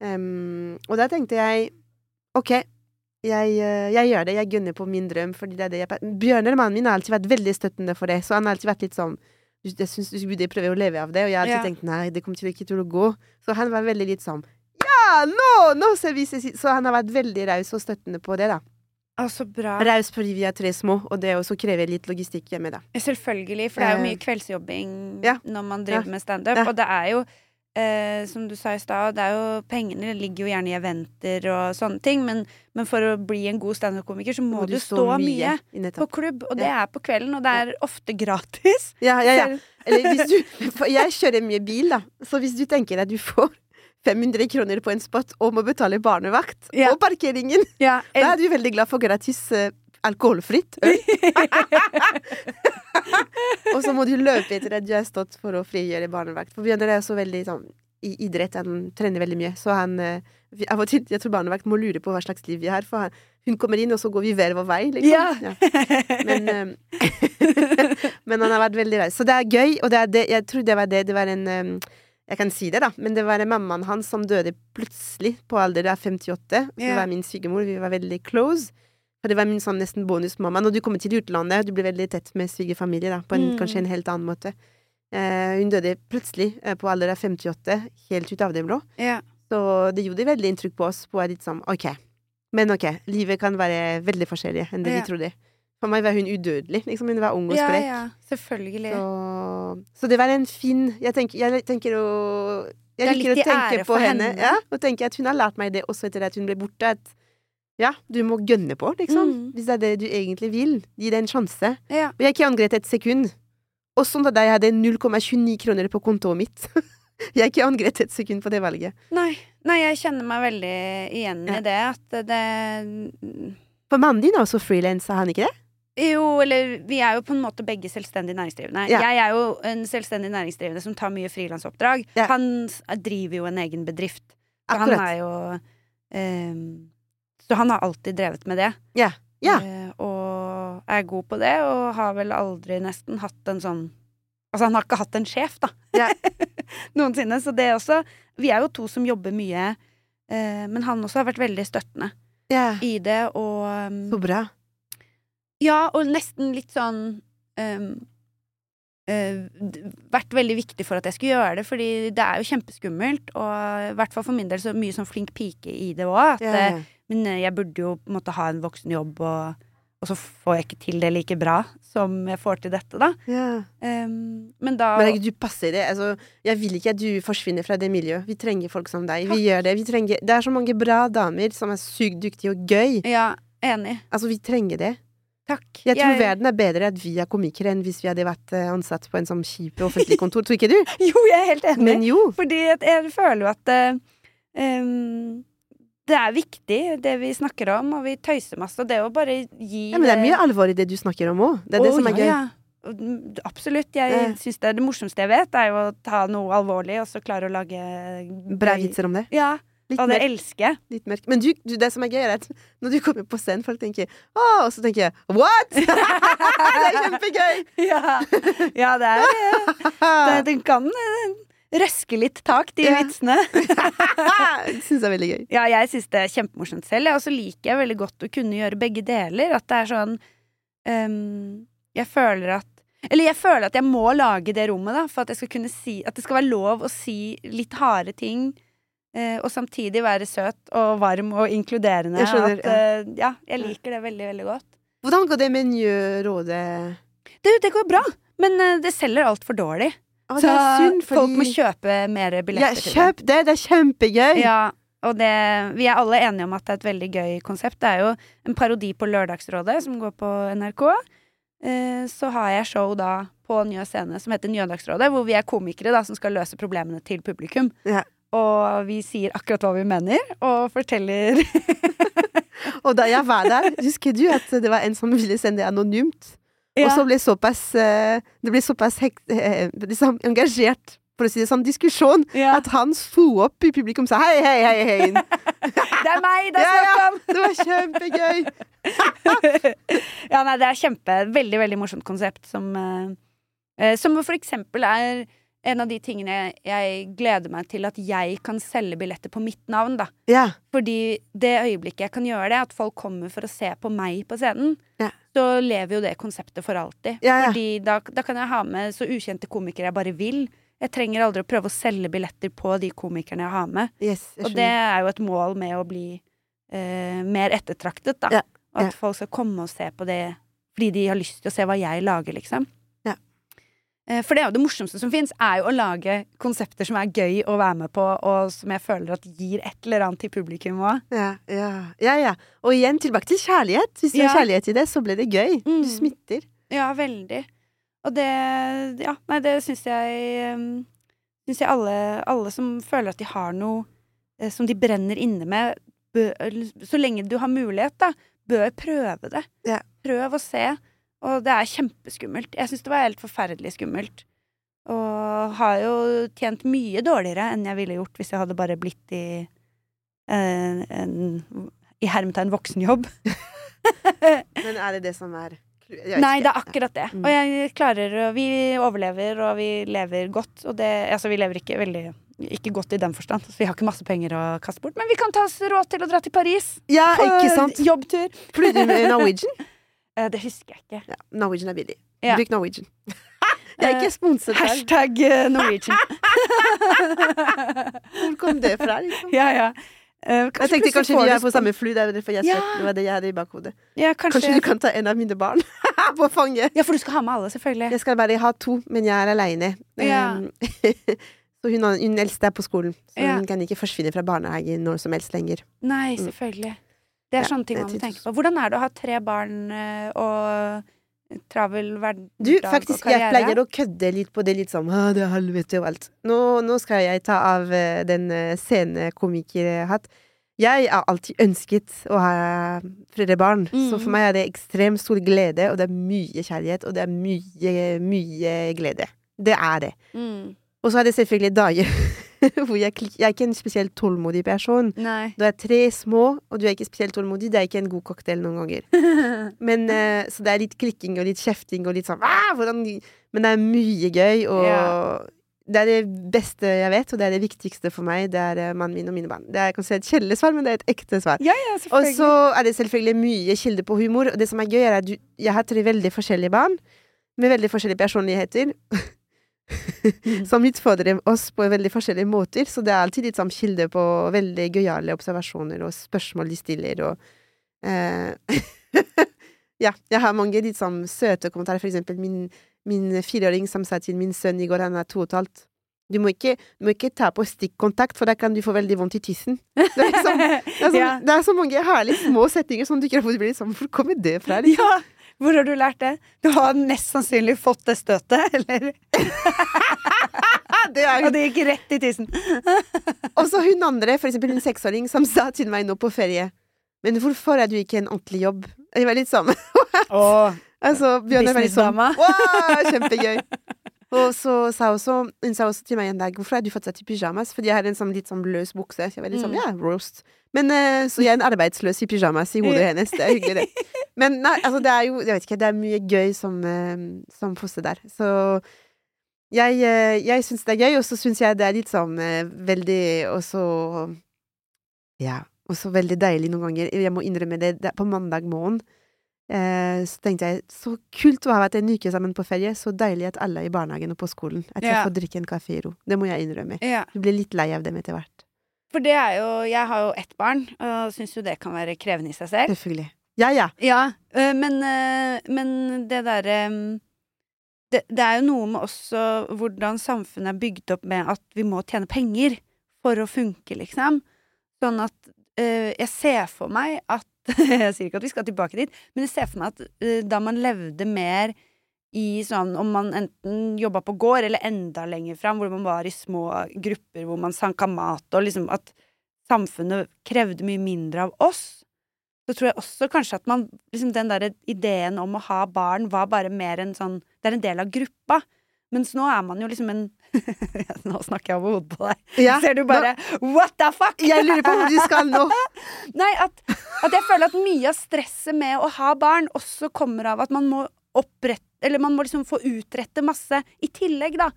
Um, og da tenkte jeg ok, jeg, eh, jeg gjør det, jeg gunner på min drøm, fordi det er det jeg Bjørnar, mannen min, har alltid vært veldig støttende for det, så han har alltid vært litt sånn jeg syns du burde prøve å leve av det, og jeg har alltid Ja. tenkt nei, det kommer til ikke til å gå. Så han var veldig litt sånn ja, nå! Nå ser vi Så han har vært veldig raus og støttende på det, da. Altså, bra. Raus fordi vi er tre små, og det også krever litt logistikk hjemme, da. Selvfølgelig, for det er jo Eh, mye kveldsjobbing ja. når man driver Ja. med standup. Ja. Og det er jo, eh, som du sa i stad, pengene ligger jo gjerne i eventer og sånne ting, men, men for å bli en god standup-komiker så må, du stå mye mye på klubb, og det er på kvelden, og det er ofte gratis. Ja, ja, ja. Eller hvis du jeg kjører mye bil, da. Så hvis du tenker at du får 500 kroner på en spot og må betale barnevakt Ja. og parkeringen, Ja, da er du veldig glad for gratis eh, alkoholfritt øl. og så må du løpe etter at du har stått for å frigjøre barnevakt. For Bjørnar er også veldig sånn i idrett, han trener veldig mye, så han eh, Av og til jeg tror barnevakt må lure på hva slags liv vi har, for han, hun kommer inn, og så går vi hver vår vei, liksom. Ja. Men, eh, men han har vært veldig raus. Så det er gøy, og det er det, jeg tror det var det. Det var en eh, Jeg kan si det, da, men det var mammaen hans som døde plutselig, på alder av 58. Så Ja. var min svigermor. Vi var veldig close. Det var min sånn nesten bonusmamma. Når du kommer til utlandet, du blir veldig tett med svigerfamilie, da, på en, Mm. kanskje en helt annen måte. Eh, hun døde plutselig, eh, på alder av 58, helt ut av det blå. Ja. Så det gjorde veldig inntrykk på oss. På litt sånn, ok, men ok, livet kan være veldig forskjellig enn det Ja. vi trodde. For meg var hun udødelig, liksom. Hun var ung og sprek. ja, selvfølgelig. Så, så det var en fin Jeg tenker, jeg tenker å Jeg er liker å tenke på henne. henne. Ja, og tenke at hun har lært meg det også etter at hun ble borte. At ja, du må gønne på, liksom. Mm. Hvis det er det du egentlig vil. Gi det en sjanse. Ja. Og jeg har ikke angret et sekund. Og sånn da jeg hadde 0,29 kroner på kontoet mitt. jeg har ikke angret et sekund på det valget. Nei, nei, jeg kjenner meg veldig igjen Ja. i det. At det For mannen din er også frilans, er han ikke det? Jo, eller vi er jo på en måte begge selvstendig næringsdrivende. Ja. Jeg er jo en selvstendig næringsdrivende som tar mye frilansoppdrag. Han driver jo en egen bedrift. Så han er jo ehm, Så han har alltid drevet med det. Yeah. Yeah. Uh, og er god på det, og har vel aldri nesten hatt en sånn Altså, han har ikke hatt en sjef, da. Yeah. Noensinne. Så det også Vi er jo to som jobber mye, uh, men han også har vært veldig støttende i det, og um, Så bra. Ja, og nesten litt sånn um, uh, Vært veldig viktig for at jeg skulle gjøre det, fordi det er jo kjempeskummelt. Og i hvert fall for min del så mye sånn flink pike i det òg. At ja. Men eh, jeg burde jo på en måte ha en voksenjobb, og, og så får jeg ikke til det like bra som jeg får til dette, da. ja. Um, men da Men du passer det. Altså, jeg vil ikke at du forsvinner fra det miljøet. Vi trenger folk som deg. Vi gjør det. Vi trenger, det er så mange bra damer som er sykt dyktige og gøy. Ja, enig. Altså, vi trenger det. Takk. Jeg tror verden er bedre at vi er komikere enn hvis vi hadde vært eh, ansatt på en sånn kjip offentlig kontor. Tror ikke du? Jo, jeg er helt enig. Men jo. Fordi jeg føler jo at um, det er viktig, det vi snakker om, og vi tøyser masse. Og det å bare gi Ja, men det er mye alvor i det du snakker om òg. Det er det oh, som er gøy. ja. Absolutt. Jeg Ja. synes det det morsomste jeg vet, er jo å ta noe alvorlig, og så klare å lage Bra vitser om det. Ja, Litt og det elsker jeg. litt mørk. Men du, du, det som er gøy, er at når du kommer på scenen, folk tenker Å, og så tenker jeg What?! det er kjempegøy! Ja, ja det er det, Den kan eh, røske litt tak, de Ja. vitsene. det syns jeg er veldig gøy. Ja, jeg syns det er kjempemorsomt selv. Og så liker jeg veldig godt å kunne gjøre begge deler. At det er sånn um, Jeg føler at Eller jeg føler at jeg må lage det rommet, da, for at jeg skal kunne si At det skal være lov å si litt harde ting. eh, og samtidig være søt og varm og inkluderende. Jeg skjønner, at, eh, ja, jeg liker det veldig, veldig godt. Hvordan går det med nye rådet? Det, det går bra, men eh, det selger altfor dårlig. Å, så synd, fordi folk må kjøpe mer billetter det. kjøp det! Det er kjempegøy! Ja, og det, vi er alle enige om at det er et veldig gøy konsept. Det er jo en parodi på Lørdagsrådet, som går på NRK. Eh, så har jeg show da på Njø scene som heter Njødagsrådet, hvor vi er komikere da, som skal løse problemene til publikum. Ja. Og vi sier akkurat hva vi mener, og forteller Og da jeg var der, husker du at det var en som ville sende anonymt? Og så blir såpass eh, Det blir såpass hekt, eh, liksom engasjert, for å si det sånn, diskusjon, ja. at han sto opp i publikum og sa hei, hei, hei, hei. Det er meg det er Ja, snakk om! Det var kjempegøy! ja, nei, det er kjempe Veldig, veldig morsomt konsept som eh, Som for eksempel er en av de tingene jeg, gleder meg til at jeg kan selge billetter på mitt navn, da. Ja. Fordi det øyeblikket jeg kan gjøre det, at folk kommer for å se på meg på scenen, Ja. så lever jo det konseptet for alltid. Ja. Fordi da, da kan jeg ha med så ukjente komikere jeg bare vil. Jeg trenger aldri å prøve å selge billetter på de komikerne jeg har med. Yes, jeg Og det er jo et mål med å bli eh, mer ettertraktet, da. At folk skal komme og se på det fordi de har lyst til å se hva jeg lager, liksom. Eh, For det er jo det morsomste som fins, er jo å lage konsepter som er gøy å være med på, og som jeg føler at gir et eller annet til publikum òg. Ja, ja, ja, ja. Og igjen tilbake til kjærlighet. Hvis det er kjærlighet i det, så blir det gøy. Mm. Du smitter. Ja, veldig. Og det Ja, nei, det syns jeg um, Syns jeg alle, alle som føler at de har noe eh, som de brenner inne med, bør, så lenge du har mulighet, da, bør prøve det. Ja. Prøv å se. Og det er kjempeskummelt. Jeg syns det var helt forferdelig skummelt. Og har jo tjent mye dårligere enn jeg ville gjort hvis jeg hadde bare blitt i en, en i hermetegn voksenjobb. Men er det det som er Nei, det er akkurat det. Mm. Og jeg klarer Vi overlever, og vi lever godt. Og det Altså, vi lever ikke veldig Ikke godt i den forstand. Så vi har ikke masse penger å kaste bort. Men vi kan ta oss råd til å dra til Paris Ja, på ikke sant? jobbtur. Flyr du med Norwegian? Eh, Det husker jeg ikke. Ja, Norwegian er billig. Ja. Bruk Norwegian. Jeg er ikke sponset her. Hashtag eh, Norwegian. Hvor kom det fra, liksom? ja, ja. Uh, Jeg tenkte kanskje vi er på samme fly. Det er derfor jeg Ja. Det var det jeg hadde i bakhodet. Ja, kanskje, Kanskje du kan ta en av mine barn på fanget? Ja, for du skal ha med alle, selvfølgelig. Jeg skal bare ha to, men jeg er aleine. Ja. så hun, hun eldste er på skolen, så hun kan ikke forsvinne fra barnehagen når som helst lenger. Nei, Mm. Det er Ja, sånne ting man må tenke på. Hvordan er det å ha tre barn eh, og travel hverdag Du, og faktisk, jeg pleier å kødde litt på det, litt sånn «Å, det er helvete og alt. Nå, nå skal jeg ta av eh, den uh, scenekomikerhatt. Jeg har alltid ønsket å ha flere barn, så Mm. for meg er det ekstremt stor glede, og det er mye kjærlighet, og det er mye, mye glede. Det er det. Mm. Og så er det selvfølgelig dager hvor jeg, jeg er ikke en spesielt tålmodig person. Nei. Du er tre små, og du er ikke spesielt tålmodig. Det er ikke en god cocktail noen ganger. Men, uh, så det er litt klikking og litt kjefting og litt sånn «Ah, hvordan, Men det er mye gøy, og Ja. det er det beste jeg vet, og det er det viktigste for meg. Det er uh, mannen min og mine barn. Det er kanskje et kjedelig men det er et ekte svar. Ja, ja, Og så er det selvfølgelig mye kilde på humor. Og det som er gøy, er at du, jeg har tre veldig forskjellige barn med veldig forskjellige personligheter. som utfordrer oss på veldig forskjellige måter. Så det er alltid litt sånn kilde på veldig gøyale observasjoner og spørsmål de stiller, og eh, Ja, jeg har mange litt sånn søte kommentarer. For eksempel min, min fireåring som sa til min sønn i går, han er to og et halvt du må, ikke, du må ikke ta på stikkontakt, for da kan du få veldig vondt i tissen. Det er, liksom, det er, så, Ja. det er så mange herlige små setninger som dukker opp, og du blir liksom sånn Hvor kommer det fra? Liksom? Ja, hvor har du lært det? Du har mest sannsynlig fått det støtet, eller? Det er, Og det gikk rett i tissen. og så hun andre, for eksempel en seksåring, som sa til meg nå på ferie Men hvorfor er du ikke en ordentlig jobb? Jeg var litt sånn Åh, Altså, Bjørn var litt sånn Businessdama. Wow, kjempegøy! Og så sa også, hun sa også til meg en dag Hvorfor har du fått satt i pyjamas? Fordi jeg har en sånn litt sånn løs bukse. Så jeg var litt sånn, Mm. ja, roast. Men eh, Så jeg er en arbeidsløs i pyjamas i hodet hennes. Det er hyggelig, det. Men nei, altså, det er jo Jeg vet ikke, det er mye gøy som, eh, som fosse der. Så jeg, eh, jeg syns det er gøy, og så syns jeg det er litt sånn veldig også Ja, også veldig deilig noen ganger. Jeg må innrømme det, det er på mandag morgen eh, så tenkte jeg så kult å ha vært en uke sammen på ferie. Så deilig at alle er i barnehagen og på skolen. At jeg Ja. får drikke en kaffe i ro. Det må jeg innrømme. Ja. Du blir litt lei av dem etter hvert. For det er jo Jeg har jo ett barn, og syns jo det kan være krevende i seg selv. Selvfølgelig. Ja, ja. Ja, øh, men, øh, men det derre det, det er jo noe med også hvordan samfunnet er bygd opp med at vi må tjene penger for å funke, liksom. Sånn at jeg ser for meg at Jeg sier ikke at vi skal tilbake dit, men jeg ser for meg at øh, da man levde mer i sånn Om man enten jobba på gård, eller enda lenger fram, hvor man var i små grupper hvor man sanka mat, og liksom at samfunnet krevde mye mindre av oss, så tror jeg også kanskje at man liksom Den der ideen om å ha barn var bare mer en sånn Det er en del av gruppa. Mens nå er man jo liksom en Nå snakker jeg over hodet på deg. ja. Ser du bare What the fuck? Jeg lurer på hvor du skal nå. Nei, at, at jeg føler at mye av stresset med å ha barn også kommer av at man må opprette Eller man må liksom få utrette masse i tillegg, da.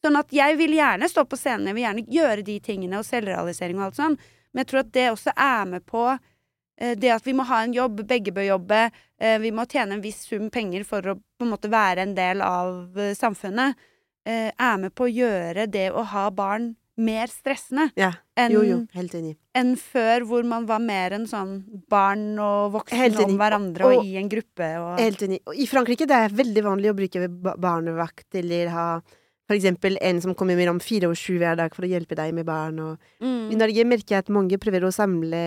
Sånn at jeg vil gjerne stå på scenen, jeg vil gjerne gjøre de tingene og selvrealisering og alt sånn, men jeg tror at det også er med på eh, det at vi må ha en jobb, begge bør jobbe, eh, vi må tjene en viss sum penger for å på en måte være en del av eh, samfunnet, er med på å gjøre det å ha barn mer stressende Ja. enn Jo, jo. Helt enig. enn før, hvor man var mer en sånn barn og voksne om hverandre og, Og- i en gruppe og Helt enig. Og I Frankrike det er veldig vanlig å bruke barnevakt eller ha for eksempel en som kommer mellom fire og sju hver dag for å hjelpe deg med barn. Og I mm. Norge merker jeg at mange prøver å samle,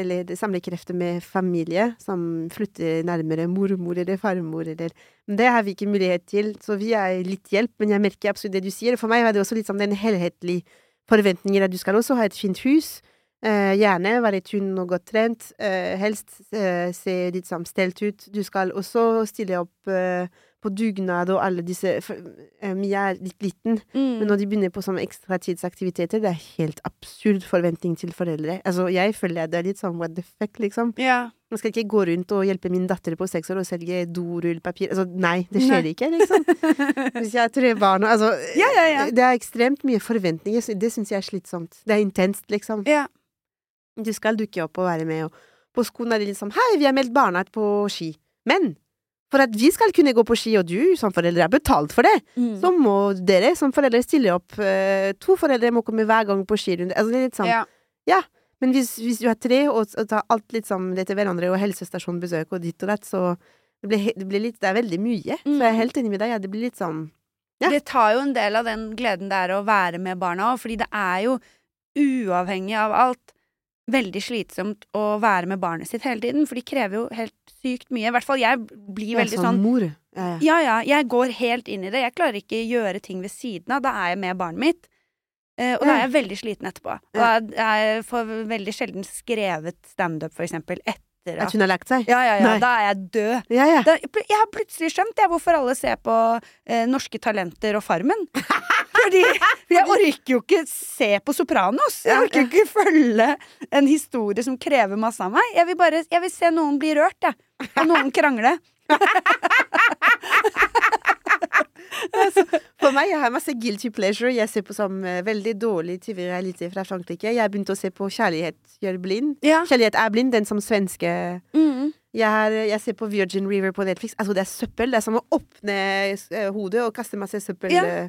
eller samle krefter med familie, som flytter nærmere mormor eller farmor eller Men det har vi ikke mulighet til, så vi er litt hjelp. Men jeg merker absolutt det du sier. For meg var det også litt sånn den helhetlige forventningen at du skal også ha et fint hus. Eh, gjerne være tynn og godt trent. Eh, helst eh, se litt sånn stelt ut. Du skal også stille opp eh, på dugnad og alle disse for, eh, Mia er litt liten, Mm. men når de begynner på sånne ekstratidsaktiviteter, det er helt absurd forventning til foreldre. Altså, jeg føler det er litt sånn what the fuck, liksom. Ja. Nå skal jeg ikke gå rundt og hjelpe min datter på seks år og selge dorullpapir. Altså, nei, det skjer Nei. ikke, liksom. Hvis jeg har tre barn og Altså, Ja, ja, ja. det er ekstremt mye forventninger, det syns jeg er slitsomt. Det er intenst, liksom. ja. Du skal dukke opp og være med, og på skolen er det sånn Hei, vi har meldt barna på ski. Men for at vi skal kunne gå på ski, og du som forelder har betalt for det, Mm. så må dere som foreldre stille opp. Eh, to foreldre må komme hver gang på skirunde. Altså, det er litt sånn. Ja. ja. Men hvis, hvis du har tre, og, og tar alt litt sammen etter hverandre, og helsestasjonbesøk og ditt og datt, så det blir, det blir litt Det er veldig mye. Så jeg er Mm. helt enig med deg. Ja, det blir litt sånn Ja. Det tar jo en del av den gleden det er å være med barna òg, fordi det er jo, uavhengig av alt, veldig slitsomt å være med barnet sitt hele tiden, for de krever jo helt sykt mye. I hvert fall jeg blir veldig sånn mor. Ja, ja. Jeg går helt inn i det. Jeg klarer ikke gjøre ting ved siden av. Da er jeg med barnet mitt. Eh, og da er jeg veldig sliten etterpå. Og jeg får veldig sjelden skrevet standup, for eksempel, etter At at hun har lagt seg? Ja, ja, ja. Nei. Da er jeg død. Ja, ja. Da, jeg har plutselig skjønt jeg, hvorfor alle ser på eh, Norske Talenter og Farmen. Fordi jeg orker jo ikke se på Sopranos. Jeg orker ikke følge en historie som krever masse av meg. Jeg vil bare jeg vil se noen bli rørt, jeg. Og noen krangle. For meg, jeg har masse guilty pleasure. Jeg ser på som uh, veldig dårlig TV-realitet fra Frankrike. Jeg har begynt å se på Kjærlighet gjør blind. Ja. Kjærlighet er blind, den som svenske Mm. jeg, har, jeg ser på Virgin River på Netflix. Altså, det er søppel. Det er som å åpne uh, hodet og kaste masse søppel. Ja. eh.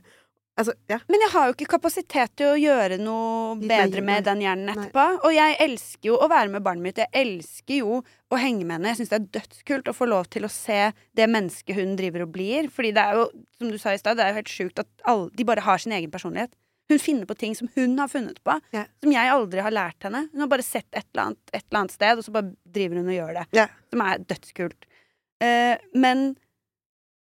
Altså, ja. Men jeg har jo ikke kapasitet til å gjøre noe bedre med den hjernen Nei. etterpå. Og jeg elsker jo å være med barnet mitt. Jeg elsker jo å henge med henne. Jeg syns det er dødskult å få lov til å se det mennesket hun driver og blir. Fordi det er jo, som du sa i stad, det er jo helt sjukt at alle, de bare har sin egen personlighet. Hun finner på ting som hun har funnet på, Ja. som jeg aldri har lært henne. Hun har bare sett et eller annet, et eller annet sted, og så bare driver hun og gjør det. Ja. Som er dødskult. Uh, men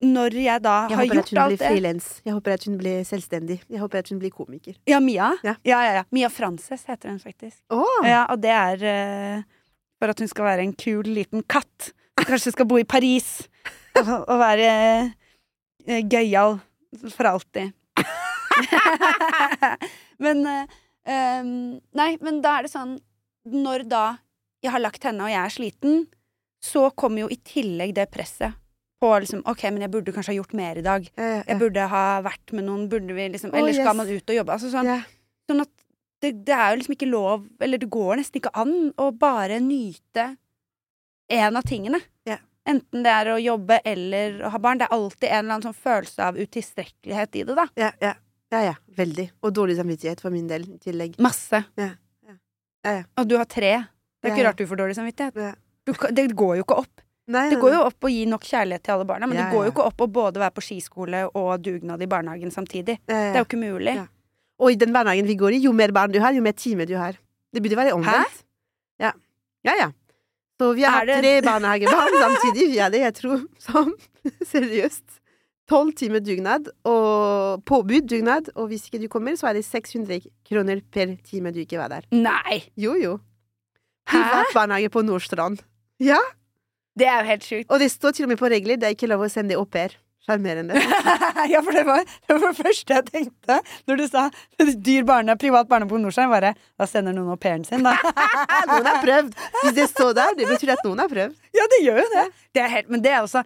når jeg da Jeg har gjort alt det frilans. Jeg håper at hun blir selvstendig. Jeg håper at hun blir komiker. Ja, Mia? Ja. ja, ja. Mia Frances heter hun faktisk. Oh. Ja, og det er uh, for at hun skal være en kul liten katt. Som kanskje skal bo i Paris og, og være uh, gøyal for alltid. men uh, um, Nei, men da er det sånn Når da jeg har lagt henne, og jeg er sliten, så kommer jo i tillegg det presset på liksom OK, men jeg burde kanskje ha gjort mer i dag. Jeg burde ha vært med noen, burde vi liksom Eller skal man ut og jobbe? Altså sånn. Sånn at det, det er jo liksom ikke lov Eller det går nesten ikke an å bare nyte en av tingene. Yeah. Enten det er å jobbe eller å ha barn. Det er alltid en eller annen sånn følelse av utilstrekkelighet i det, da. Ja, ja. ja, ja. Veldig. Og dårlig samvittighet for min del i tillegg. Masse. Ja, ja. Ja, ja. Og du har tre. Det er ikke rart du får dårlig samvittighet. Du, det går jo ikke opp. Nei, Det går jo opp å gi nok kjærlighet til alle barna, men Ja, det går jo ikke opp å både være på skiskole og dugnad i barnehagen samtidig. Ja, ja. Det er jo ikke mulig. Ja. Og i den barnehagen vi går i, jo mer barn du har, jo mer time du har. Det burde være omvendt. Ja. Ja, ja. Så vi har Er det- tre barnehagebarn samtidig. Vi hadde, jeg tror, som seriøst tolv timer dugnad og påbud dugnad, og hvis ikke du kommer, så er det 600 kroner per time du ikke var der. Nei! Jo, jo. Privat barnehage på Nordstrand. Ja, Det er jo helt sjukt. og det står til og med på regler, det er ikke lov å sende au pair. Sjarmerende. ja, for det var det var det første jeg tenkte når du sa dyr barne, privat barne på Nordstrand. Bare da sender noen au pairen sin, da. Noen har prøvd. Hvis det står der, det betyr at noen har prøvd. ja, det gjør jo det. det er helt, men det er også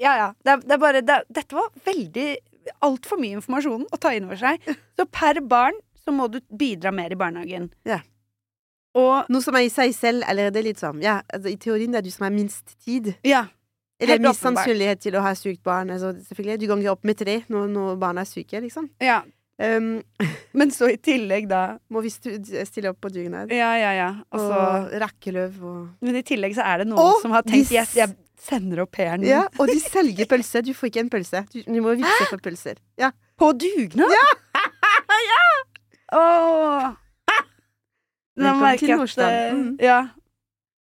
Ja, ja. Det er, det er bare det, Dette var veldig Altfor mye informasjon å ta inn over seg. Så per barn så må du bidra mer i barnehagen. Ja. Og Noe som er i seg selv, eller det er litt sånn Ja, altså, i teorien det er du som har minst tid. ja. Eller minst sannsynlighet til å ha sykt barn. Altså, selvfølgelig, du ganger opp med tre når, når barna er syke, liksom. ja. Um, Men så i tillegg, da må vi stille opp på dugnad. Ja, ja, ja. Og så Og rakkeløv og Men i tillegg så er det noen som har tenkt yes, jeg sender au pairen min Ja, og de selger pølse. Du får ikke en pølse. Du, du må vippse for pølser. Ja. på dugnad! Ja! Åh. Nå Velkommen merker til Nordstrand. eh, Mm. Ja.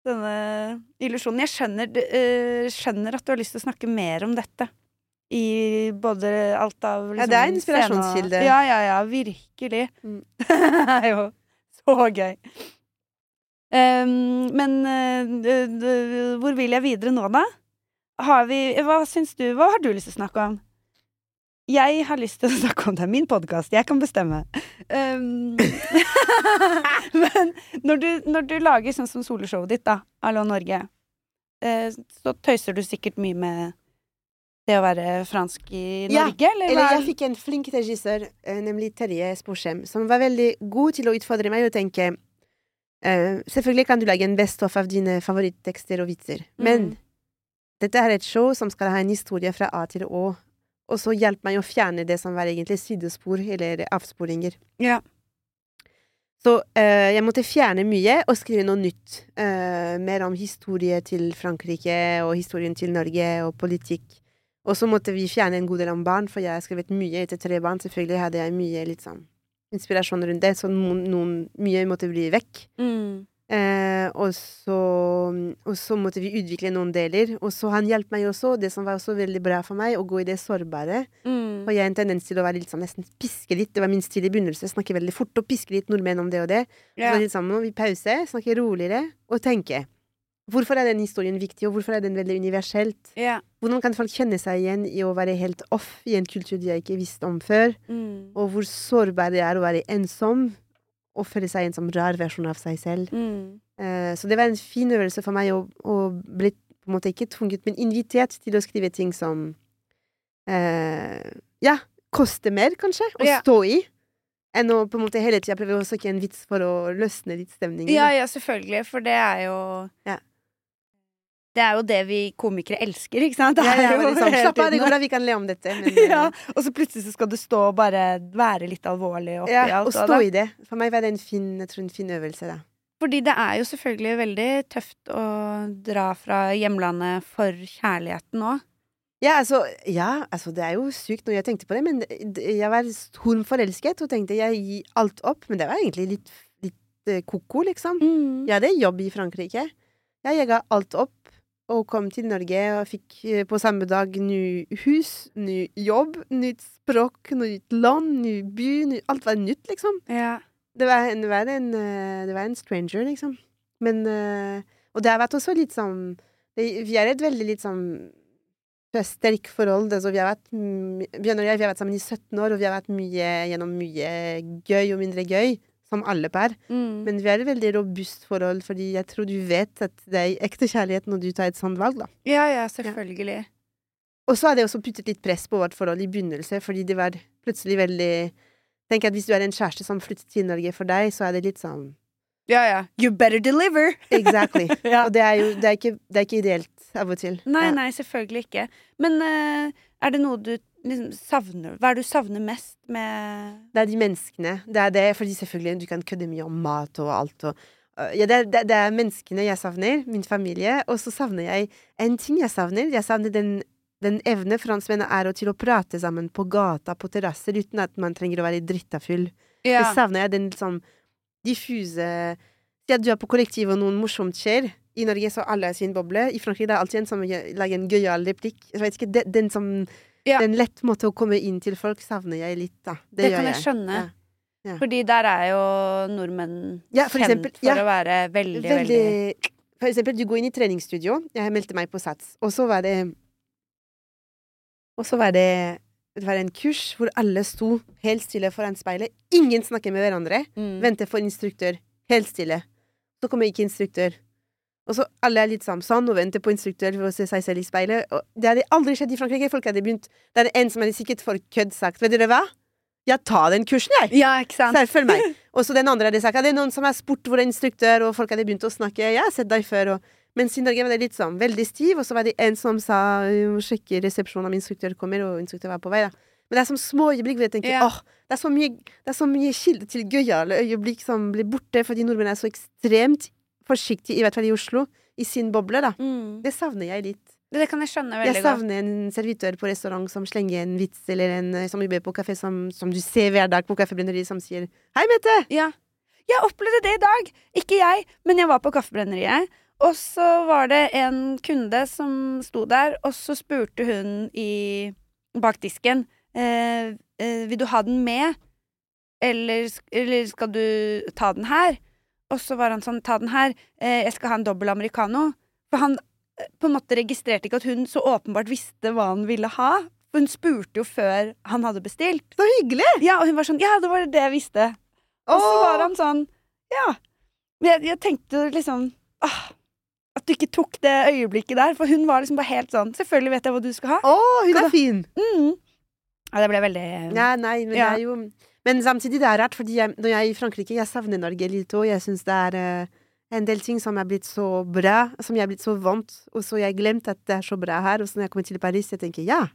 Denne illusjonen. Jeg skjønner, eh, skjønner at du har lyst til å snakke mer om dette. I både alt av liksom, Ja, det er inspirasjonskilde. Ja, ja, ja. Virkelig. Mm. det er jo så gøy. Um, men d- hvor vil jeg videre nå, da? Har vi Hva syns du? Hva har du lyst til å snakke om? Jeg har lyst til å snakke om det. er min podkast. Jeg kan bestemme. Um, men når du, når du lager sånn som soloshowet ditt, da, Hallo Norge, uh, så tøyser du sikkert mye med det å være fransk i Ja, Norge, eller? Eller er- jeg fikk en flink regissør, eh, nemlig Terje Sporsem, som var veldig god til å utfordre meg og tenke uh, Selvfølgelig kan du lage en best-of av dine favorittekster og vitser, men Mm. dette er et show som skal ha en historie fra A til Å, og så hjelp meg å fjerne det som var egentlig sidespor eller avsporinger. Ja. Så eh, jeg måtte fjerne mye og skrive noe nytt. eh, mer om historie til Frankrike og historien til Norge og politikk. Og så måtte vi fjerne en god del om barn, for jeg har skrevet mye etter tre barn. Selvfølgelig hadde jeg mye sånn inspirasjon rundt det, så noen, noen, mye måtte bli vekk. Mm. Eh, og, så, og så måtte vi utvikle noen deler. Og så han hjalp meg også, det som var også veldig bra for meg, å gå i det sårbare. Mm. Og jeg har en tendens til å være litt sånn nesten piske litt. Det var min stil i begynnelsen. Snakke veldig fort og piske litt nordmenn om det og det. Yeah. Så litt sammen, vi pause, snakke roligere og tenke. Hvorfor er den historien viktig, og hvorfor er den veldig universelt? Yeah. Hvordan kan folk kjenne seg igjen i å være helt off i en kultur de ikke visste om før? Mm. Og hvor sårbar det er å være ensom og føle seg en sånn rar versjon av seg selv. Mm. Eh, så det var en fin øvelse for meg å, å bli på en måte ikke tvunget, men invitert til å skrive ting som eh, Ja, koster mer, kanskje, å Ja. stå i. Enn å på en måte hele tida prøve å søke en vits for å løsne litt stemningen. Ja, ja, selvfølgelig, for det er jo Ja. Det er jo det vi komikere elsker, ikke sant? Det Ja, ja, liksom, Slapp av, det går bra, vi kan le om dette. Men, eh, ja, og så plutselig så skal du stå og bare være litt alvorlig oppi ja, alt. og stå da- i det. For meg var det en fin, en fin øvelse, da. Fordi det er jo selvfølgelig veldig tøft å dra fra hjemlandet for kjærligheten òg. Ja, altså, ja, altså, det er jo sykt når jeg tenkte på det, men jeg var stormforelsket og tenkte jeg gir alt opp, men det var egentlig litt, litt eh, ko-ko, liksom. Mm. Jeg hadde jobb i Frankrike. Jeg ga alt opp og kom til Norge og fikk eh, på samme dag ny hus, ny jobb, nytt språk, nytt land, ny by, ny, alt var nytt, liksom. Ja. Det var en, det var en, eh, det var en stranger, liksom. Men eh, Og det har vært også litt sånn Vi er et veldig litt sånn sterkt forhold. Altså, vi har vært Bjørn og jeg vi har vært sammen i 17 år, og vi har vært mye gjennom mye gøy og mindre gøy, som alle par. Mm. Men vi har et veldig robust forhold, fordi jeg tror du vet at det er ekte kjærlighet når du tar et sånt valg, da. ja, ja, selvfølgelig. Og så har det også puttet litt press på vårt forhold i begynnelsen, fordi det var plutselig veldig Tenk at hvis du er en kjæreste som flytter til Norge for deg, så er det litt sånn Ja, ja. You better deliver! Exactly. ja. Og det er jo det er ikke, det er ikke ideelt av og til. Nei, Ja. nei, selvfølgelig ikke. Men uh, er det noe du liksom savner Hva er det du savner mest med Det er de menneskene. Det er det, fordi selvfølgelig du kan kødde mye om mat og alt og øh, ja, det, det, det er menneskene jeg savner, min familie, og så savner jeg en ting jeg savner. Jeg savner den, den evne franskmenn er til å prate sammen på gata, på terrasser, uten at man trenger å være drita full. Ja. Det savner jeg, den liksom diffuse Si at du er på kollektiv og noe morsomt skjer. I Norge så alle er sin boble. I Frankrike det er alltid en som lager en gøyal replikk. Jeg vet ikke, den, den som Ja. Den lett måte å komme inn til folk savner jeg litt, da. Det, Det kan jeg skjønne. Ja. Ja. Fordi der er jo nordmenn Ja, for kjent eksempel, for å være veldig, veldig, Veldig For eksempel, du går inn i treningsstudio. Jeg meldte meg på Sats, og så var det Og så var det Det var en kurs hvor alle sto helt stille foran speilet. Ingen snakker med hverandre. mm. Venter for instruktør. Helt stille. Så kommer ikke instruktør. Og så alle er litt sånn, sånn og venter på instruktør for å se seg selv i speilet. Og det hadde aldri skjedd i Frankrike. Folk hadde begynt Det er en som hadde sikkert for kødd sagt Vet dere hva? Ja, ta den kursen, jeg! Ja, ikke sant? Så følg meg. Og så den andre hadde sagt det er noen som har spurt hvor er instruktør, og folk hadde begynt å snakke. Jeg har sett deg før, og Mens i Norge var det litt sånn veldig stiv, og så var det en som sa «Vi må sjekke resepsjonen om instruktør kommer, og instruktør var på vei, da. Men det er som små øyeblikk hvor jeg tenker yeah. åh, det er så mye, det er så mye kilde til gøyale øyeblikk som blir borte, fordi nordmenn er så ekstremt forsiktige, i hvert fall i Oslo, i sin boble, da. Mm. Det savner jeg litt. Det kan jeg skjønne veldig godt. Jeg godt. savner en servitør på restaurant som slenger en vits, eller en eh, som jobber på kafé, som, som du ser hver dag på kaffebrenneriet, som sier 'Hei, Mette!' Ja. Jeg opplevde det i dag! Ikke jeg, men jeg var på Kaffebrenneriet. Og så var det en kunde som sto der, og så spurte hun i bak disken eh, eh, Vil du ha den med, eller, eller skal du ta den her? Og så var han sånn Ta den her. Eh, jeg skal ha en dobbel americano. For han eh, på en måte registrerte ikke at hun så åpenbart visste hva han ville ha. For hun spurte jo før han hadde bestilt. Så hyggelig! Ja, og hun var sånn Ja, det var det jeg visste. Og så var han sånn Ja. Men jeg, jeg tenkte liksom åh, At du ikke tok det øyeblikket der. For hun var liksom bare helt sånn Selvfølgelig vet jeg hva du skal ha. Å, hun er fin! Mm. Ja, det ble veldig Ja, nei, men Ja. det er jo Men samtidig, det er rart, fordi jeg, når jeg er i Frankrike, jeg savner Norge litt òg. Jeg syns det er uh, en del ting som er blitt så bra, som jeg er blitt så vant, og så jeg glemt at det er så bra her. Og så når jeg kommer til Paris, jeg tenker ja.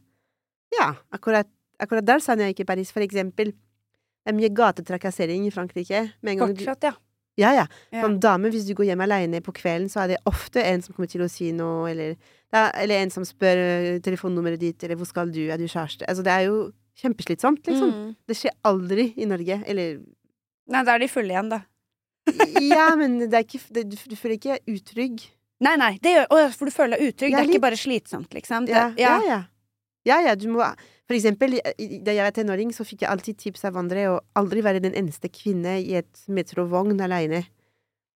Ja, akkurat, akkurat der savner jeg ikke Paris. For eksempel, det er mye gatetrakassering i Frankrike. Med en gang Fortsatt, ja. ja, ja. Ja. Som dame, hvis du går hjem alene på kvelden, så er det ofte en som kommer til å si noe, eller, er, eller en som spør eh, telefonnummeret ditt, eller hvor skal du, er du kjæreste? Altså, det er jo kjempeslitsomt, liksom. Mm. Det skjer aldri i Norge. Eller Nei, da er de fulle igjen, da. Ja, men det er ikke, det, du, føler ikke utrygg. Nei, nei, det gjør, å, for du føler deg utrygg. Ja, det er litt. ikke bare slitsomt, liksom. Det, Ja, ja, ja. ja. Ja, ja, du må For eksempel, da jeg var tenåring, så fikk jeg alltid tips av andre å aldri være den eneste kvinne i et metrovogn alene.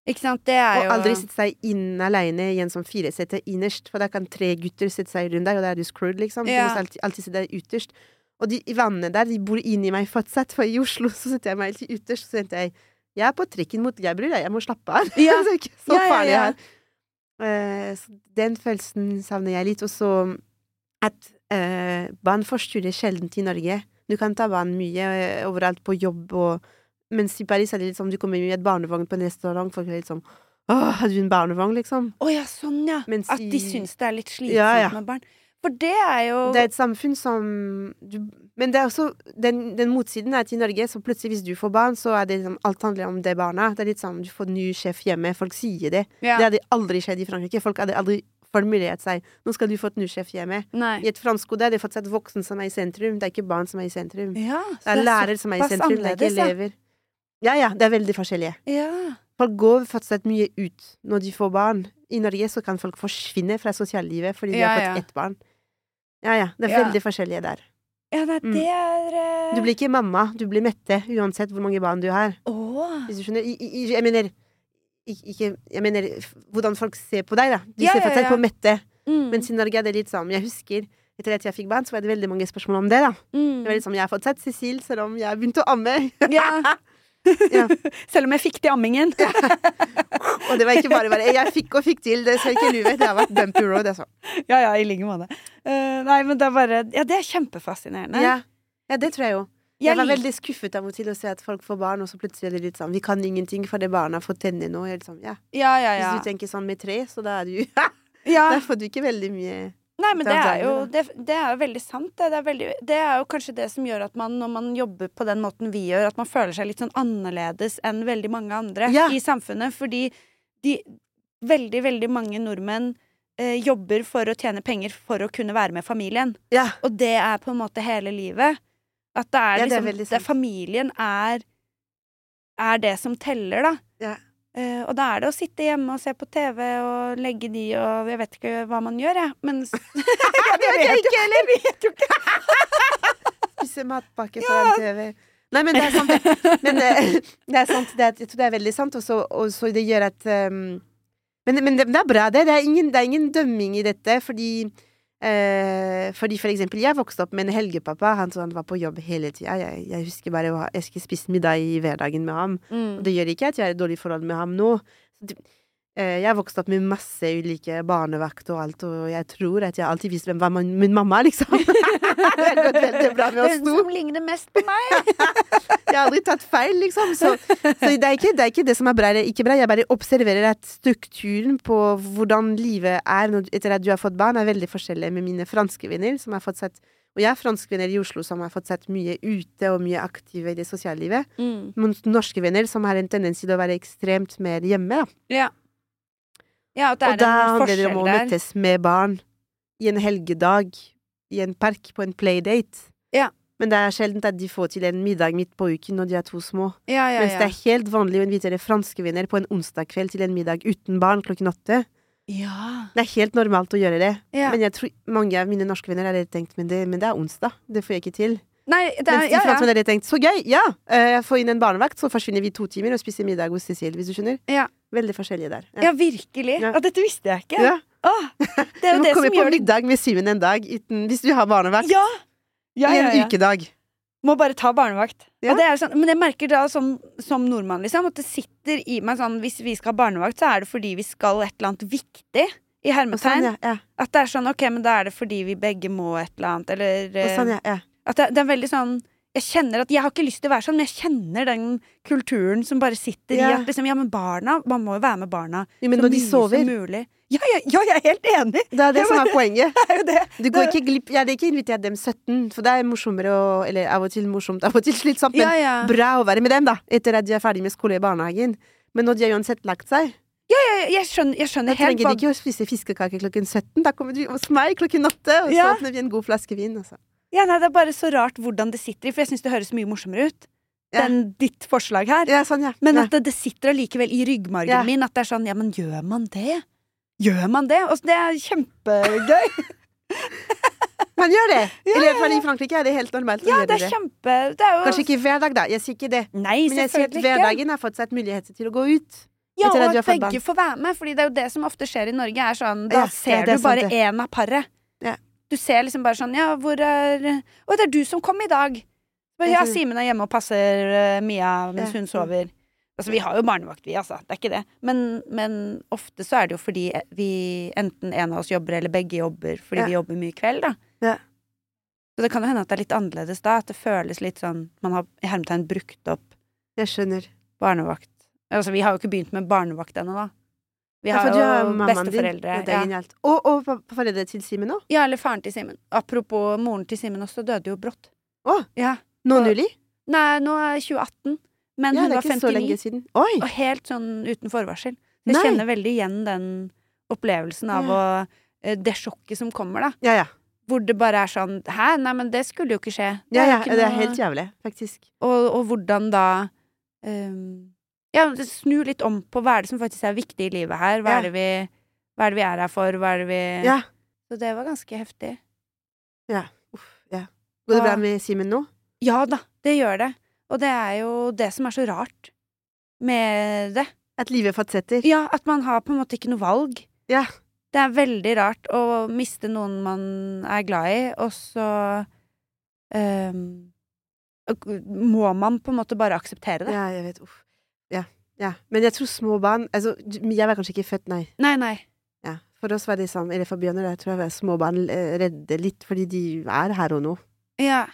Ikke sant? Det er Og aldri sette seg inn alene i en sånn firesete innerst, for da kan tre gutter sette seg rundt deg, og da er du screwed, liksom. Du må alltid, alltid sitte deg ytterst. Og de vennene der, de bor inni meg fortsatt, for i Oslo så setter jeg meg alltid ytterst, så tenkte jeg jeg er på trikken mot Gabriel, jeg, må slappe av. Ja. er ikke så Ja, ja, farlig ja. her. Uh, så den følelsen savner jeg litt. Og så at uh, barn forstyrrer sjelden i Norge. Du kan ta barn mye uh, overalt på jobb og Mens i Paris er det litt sånn du kommer i et barnevogn på en restaurant, folk er litt sånn Åh, har du en barnevogn, liksom? Å ja, sånn ja. Mens At de i- syns det er litt slitsomt med barn. For det er jo Det er et samfunn som du, Men det er også den, den motsiden er at i Norge, så plutselig hvis du får barn, så er det liksom Alt handler om det barna. Det er litt sånn du får ny sjef hjemme. Folk sier det. ja. Det hadde aldri skjedd i Frankrike. Folk hadde aldri formulert seg 'Nå skal du få et ny sjef hjemme'. Nei. I et fransk hode er det fortsatt voksen som er i sentrum. Det er ikke barn som er i sentrum. Ja, Det er lærer som er i sentrum, det er ikke elever. Ja, ja, det er veldig forskjellige. Ja. Folk går fortsatt mye ut når de får barn. I Norge så kan folk forsvinne fra sosiallivet fordi de Ja, har fått ett barn. Ja, ja. Det er Ja. veldig forskjellige der. ja, nei, Mm. det er uh... Du blir ikke mamma, du blir Mette, uansett hvor mange barn du har. Oh. Hvis du skjønner? I, i, jeg mener ikke Jeg mener hvordan folk ser på deg, da. De Ja, ser fortsatt ja. på Mette. Mm. Mens i Norge er det litt sånn Jeg husker etter at jeg fikk barn, så var det veldig mange spørsmål om det, da. Mm. Det var litt sånn, Jeg har fått sett Cecil, selv om jeg har begynt å amme. Ja. Ja. Selv om jeg fikk til ammingen. Og det var ikke bare bare Jeg fikk og fikk til, det ser ikke lyve. Det har vært bumpy road, altså. Ja, ja, i like måte. Uh, nei, men det er bare Ja, det er kjempefascinerende. Ja. ja, det tror jeg jo. Jeg Jeg var veldig skuffet av og til å se at folk får barn, og så plutselig er det litt sånn Vi kan ingenting fordi barna får tenner nå. Helt sånn, ja. Ja, ja, Hvis du tenker sånn med tre, så da er du ja. Da får du ikke veldig mye Nei, men Det er jo det, det er jo veldig sant. Det. Det, er veldig, det er jo kanskje det som gjør at man, når man jobber på den måten vi gjør, at man føler seg litt sånn annerledes enn veldig mange andre Ja. i samfunnet. Fordi de veldig, veldig mange nordmenn eh, jobber for å tjene penger for å kunne være med familien. Ja. Og det er på en måte hele livet. At det er Ja, det er liksom det. Familien er er det som teller, da. Eh, og da er det å sitte hjemme og se på TV og legge de og Jeg vet ikke hva man gjør, jeg. Men Det vet jeg ikke heller! Vet jo ikke. Spise matpakke foran TV. Nei, men det er sant. det. Men eh, det er sant. Det er, jeg tror det er veldig sant, og så og så det gjør at um, men, men det, det er bra, det. Det er ingen, det er ingen dømming i dette, fordi eh, Fordi for eksempel, jeg vokste opp med en helgepappa. Han, så han var på jobb hele tida. Jeg, jeg husker bare Jeg skulle spise middag i hverdagen med ham. Og det gjør ikke at jeg har et dårlig forhold med ham nå. Eh, Jeg har vokst opp med masse ulike barnevakt og alt, og jeg tror at jeg alltid visste hvem var min min mamma, liksom. det har gått veldig bra med oss Hun to. som ligner mest på meg. Jeg har aldri tatt feil, liksom. Så, så det, er ikke, det er ikke det som er bra eller ikke bra. Jeg bare observerer at strukturen på hvordan livet er når, etter at du har fått barn, er veldig forskjellig med mine franske venner, som har fått sett Og jeg er franske venner i Oslo som har fått sett mye ute og mye aktive i det sosiale livet. Mm. Mens norske venner som har en tendens til å være ekstremt mer hjemme. Da. Ja. Ja, Og da handler det om å møtes med barn i en helgedag, i en park, på en playdate. Ja. Men det er sjelden at de får til en middag midt på uken når de er to små. Ja, ja, Mens det er helt vanlig å invitere franske venner på en onsdag kveld til en middag uten barn klokken åtte. ja. Det er helt normalt å gjøre det. ja. Men jeg tror mange av mine norske venner hadde tenkt men det, men det er onsdag, det får jeg ikke til. Nei, det er, Mens de franske venner hadde tenkt så gøy, ja, eh, jeg får inn en barnevakt, så forsvinner vi to timer og spiser middag hos Cecil, hvis du skjønner. Ja. Veldig forskjellige der. ja, virkelig. Ja. Ja. dette visste jeg ikke. Ja. Åh, det er jo må det komme som på gjør det middag med Simen en dag uten, hvis du har barnevakt. Ja! Ja, ja, en ukedag. Må bare ta barnevakt. Ja. Og det er sånn, men jeg merker da som, som nordmann, liksom, at det sitter i meg sånn Hvis vi skal ha barnevakt, så er det fordi vi skal et eller annet viktig. I hermetegn. sånn, ja. ja. At det er sånn, ok, men da er det fordi vi begge må et eller annet, eller sånn, ja. ja. At det, det er veldig sånn Jeg kjenner at Jeg har ikke lyst til å være sånn, men jeg kjenner den kulturen som bare sitter i at liksom Ja, men barna Man må jo være med barna ja, men så når de sover, som mulig. Ja, ja, ja, jeg er helt enig! det er det jeg som bare, er poenget. Det er det. Du går ikke glipp Jeg hadde ikke invitert dem 17, for det er morsommere og Eller av og til morsomt, av og til slitsomt, men Ja, ja. bra å være med dem, da, etter at de er ferdig med skole i barnehagen. Men når de har uansett lagt seg, ja, ja, jeg skjønner, jeg da skjønner helt trenger de ikke å spise fiskekaker klokken 17. Da kommer du hos meg klokken 8, og så Ja. åpner vi en god flaske vin. Altså. Ja, nei, Det er bare så rart hvordan det sitter i, for jeg syns det høres mye morsommere ut Ja. Den, ditt forslag her. Ja, sånn, ja. Men at det, det sitter allikevel i ryggmargen min at det er sånn Ja, men gjør man det? Gjør man det? Og det er kjempegøy. Man gjør det! Ja, i hvert fall i Frankrike er det helt normalt å Ja, gjøre det det. er kjempe Det er jo Kanskje ikke hver dag, da. Jeg sier ikke det. Nei, Men jeg sier at hverdagen har fått seg et mulighet til å gå ut. Ja, og at begge får være med, Fordi det er jo det som ofte skjer i Norge, er sånn Da Ja, ser er du bare én av paret. Du ser liksom bare sånn Ja, hvor er Å, det er du som kom i dag. Ja. Simen er hjemme og passer uh, Mia mens hun sover. Altså, vi har jo barnevakt, vi, altså. Det er ikke det. Men, men ofte så er det jo fordi vi enten en av oss jobber, eller begge jobber fordi Ja. vi jobber mye kveld, da. Ja. Så det kan jo hende at det er litt annerledes da. At det føles litt sånn Man har i hermetegn brukt opp Jeg skjønner. barnevakt. Altså, vi har jo ikke begynt med barnevakt ennå, da. Vi har ja, jo besteforeldre. din. Ja, det Ja. Og, og foreldre til Simen òg. ja, eller faren til Simen. Apropos moren til Simen også, døde jo brått. Å, Ja. nå nylig? Nei, nå er 2018, men Ja, hun det var er ikke så 59. lenge siden. Oi! Og helt sånn uten forvarsel. Jeg Nei. kjenner veldig igjen den opplevelsen av å eh, Det sjokket som kommer, da. Ja, ja. Hvor det bare er sånn Hæ, nei, men det skulle jo ikke skje. Ja, er ja, ikke det er helt jævlig, faktisk. og, og hvordan da ehm, Ja, snu litt om på hva er det som faktisk er viktig i livet her. Hva er det vi hva er det vi er her for? Hva er det vi Ja. Så det var ganske heftig. Ja. Uff, ja. Går det bra med Simen nå? Ja da, det gjør det. Og det er jo det som er så rart med det. At livet fortsetter? Ja, at man har på en måte ikke noe valg. Ja. Det er veldig rart å miste noen man er glad i, og så um, må man på en måte bare akseptere det. Ja, jeg vet. Uff. Ja. ja. Men jeg tror små barn Altså, jeg var kanskje ikke født, nei. Nei, nei. Ja. For oss var det sånn, eller for Bjørnar, jeg tror jeg små barn redde litt, fordi de er her og nå. Ja.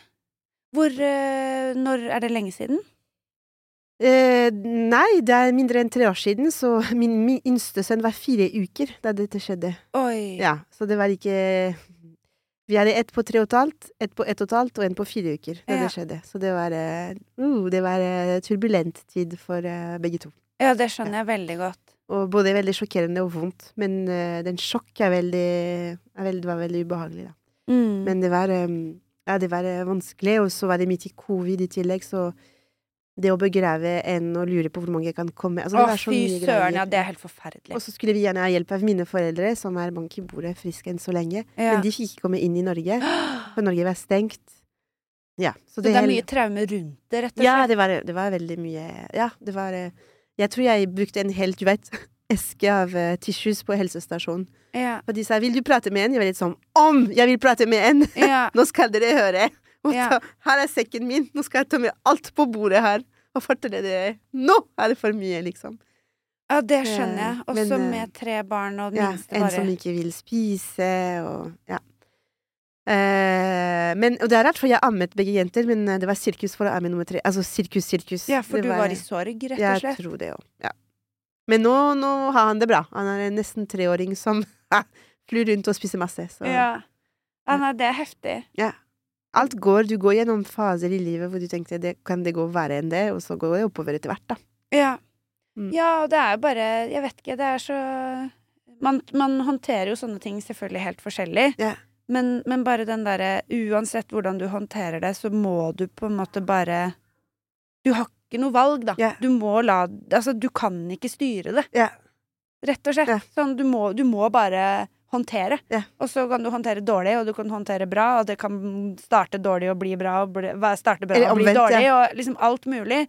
Hvor eh, Når er det lenge siden? Eh, nei, det er mindre enn tre år siden, så min, min yngste sønn var fire uker da dette skjedde. Oi. Ja, så det var ikke Vi hadde ett på tre og et halvt, ett på ett og et halvt og en på fire uker da Ja. det skjedde. Så det var, eh, uh, det var eh, turbulent tid for uh, begge to. Ja, det skjønner jeg veldig godt. Og både veldig sjokkerende og vondt. Men uh, den sjokk er veldig, er veldig, var veldig ubehagelig, da. Mm. Men det var, um, ja, det var vanskelig, og så var det midt i covid i tillegg, så det å begrave en og lure på hvor mange kan komme altså, Å, fy søren, ja, det er helt forferdelig. Og så skulle vi gjerne ha hjelp av mine foreldre, som er mange bor bordet friske enn så lenge. Ja. Men de fikk ikke komme inn i Norge, for Norge var stengt. Ja, så Så det er hel- mye traume rundt det, rett og Ja, det var, det var veldig mye Ja, det var eh, Jeg tror jeg brukte en helt, du vet, eske av uh, tissues på helsestasjonen. Ja. Og de sa 'vil du prate med en?' Jeg var litt sånn 'om jeg vil prate med en'! ja. Nå skal dere høre! Ja. så, her er sekken min, nå skal jeg ta med alt på bordet her og fortelle dere Nå er det for mye, liksom. ja, det skjønner jeg. Eh, Også men, eh, med tre barn og den Ja, minste en som ikke vil spise, og ja. Eh, men, og det er rart, for jeg ammet begge jenter, men eh, det var sirkus for å amme nummer tre. Altså sirkus, sirkus. Ja, for Det du var i sorg, rett og Jeg slett. tror det òg. Ja. Men nå, nå har han det bra. Han er en nesten treåring som flyr rundt og spiser masse. Så Ja. ja, nei, det er heftig. Alt går. Du går gjennom faser i livet hvor du tenkte det kan det gå verre enn det, og så går det oppover etter hvert, da. Ja. Mm. ja, og det er jo bare Jeg vet ikke, det er så man, man håndterer jo sånne ting selvfølgelig helt forskjellig. Ja. Men, men bare den derre Uansett hvordan du håndterer det, så må du på en måte bare Du har ikke noe valg, da. Yeah. Du må la Altså, du kan ikke styre det. Ja. Rett og slett. Sånn, du må, du må bare håndtere. Ja. Og så kan du håndtere dårlig, og du kan håndtere bra, og det kan starte dårlig og bli bra, og bli, starte bra og bli omvendt, dårlig, ja. og liksom alt mulig.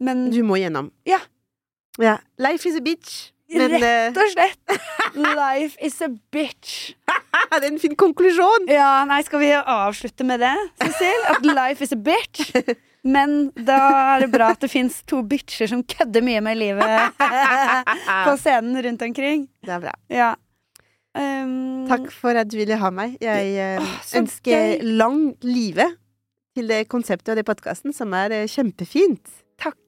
Men Du må gjennom. Ja. ja. Life is a bitch. Men eh, rett og slett Life is a bitch. det er en fin konklusjon! Ja, nei, skal vi avslutte med det, Cecil? At life is a bitch? Men da er det bra at det fins to bitcher som kødder mye med livet på scenen rundt omkring. Det er bra. Ja. Um, Takk for at du ville ha meg. Jeg uh, å, ønsker gøy. lang live til det konseptet og det podkasten, som er uh, kjempefint. Takk.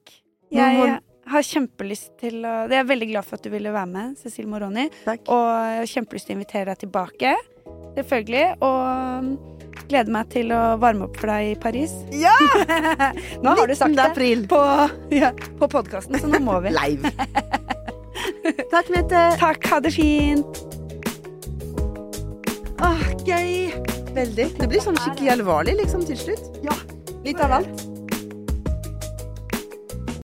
Jeg, Jeg har kjempelyst til å Jeg er veldig glad for at du ville være med, Cecil Moroni. Takk. Og jeg har kjempelyst til å invitere deg tilbake, selvfølgelig. Og um, gleder meg til å varme opp for deg i Paris. Ja! nå har du sagt det april. på, ja, på podkasten, så nå må vi. Live. Takk, Mette. Takk, ha det fint. Åh, gøy. Veldig. Det blir sånn skikkelig alvorlig liksom til slutt. Ja. Litt av alt.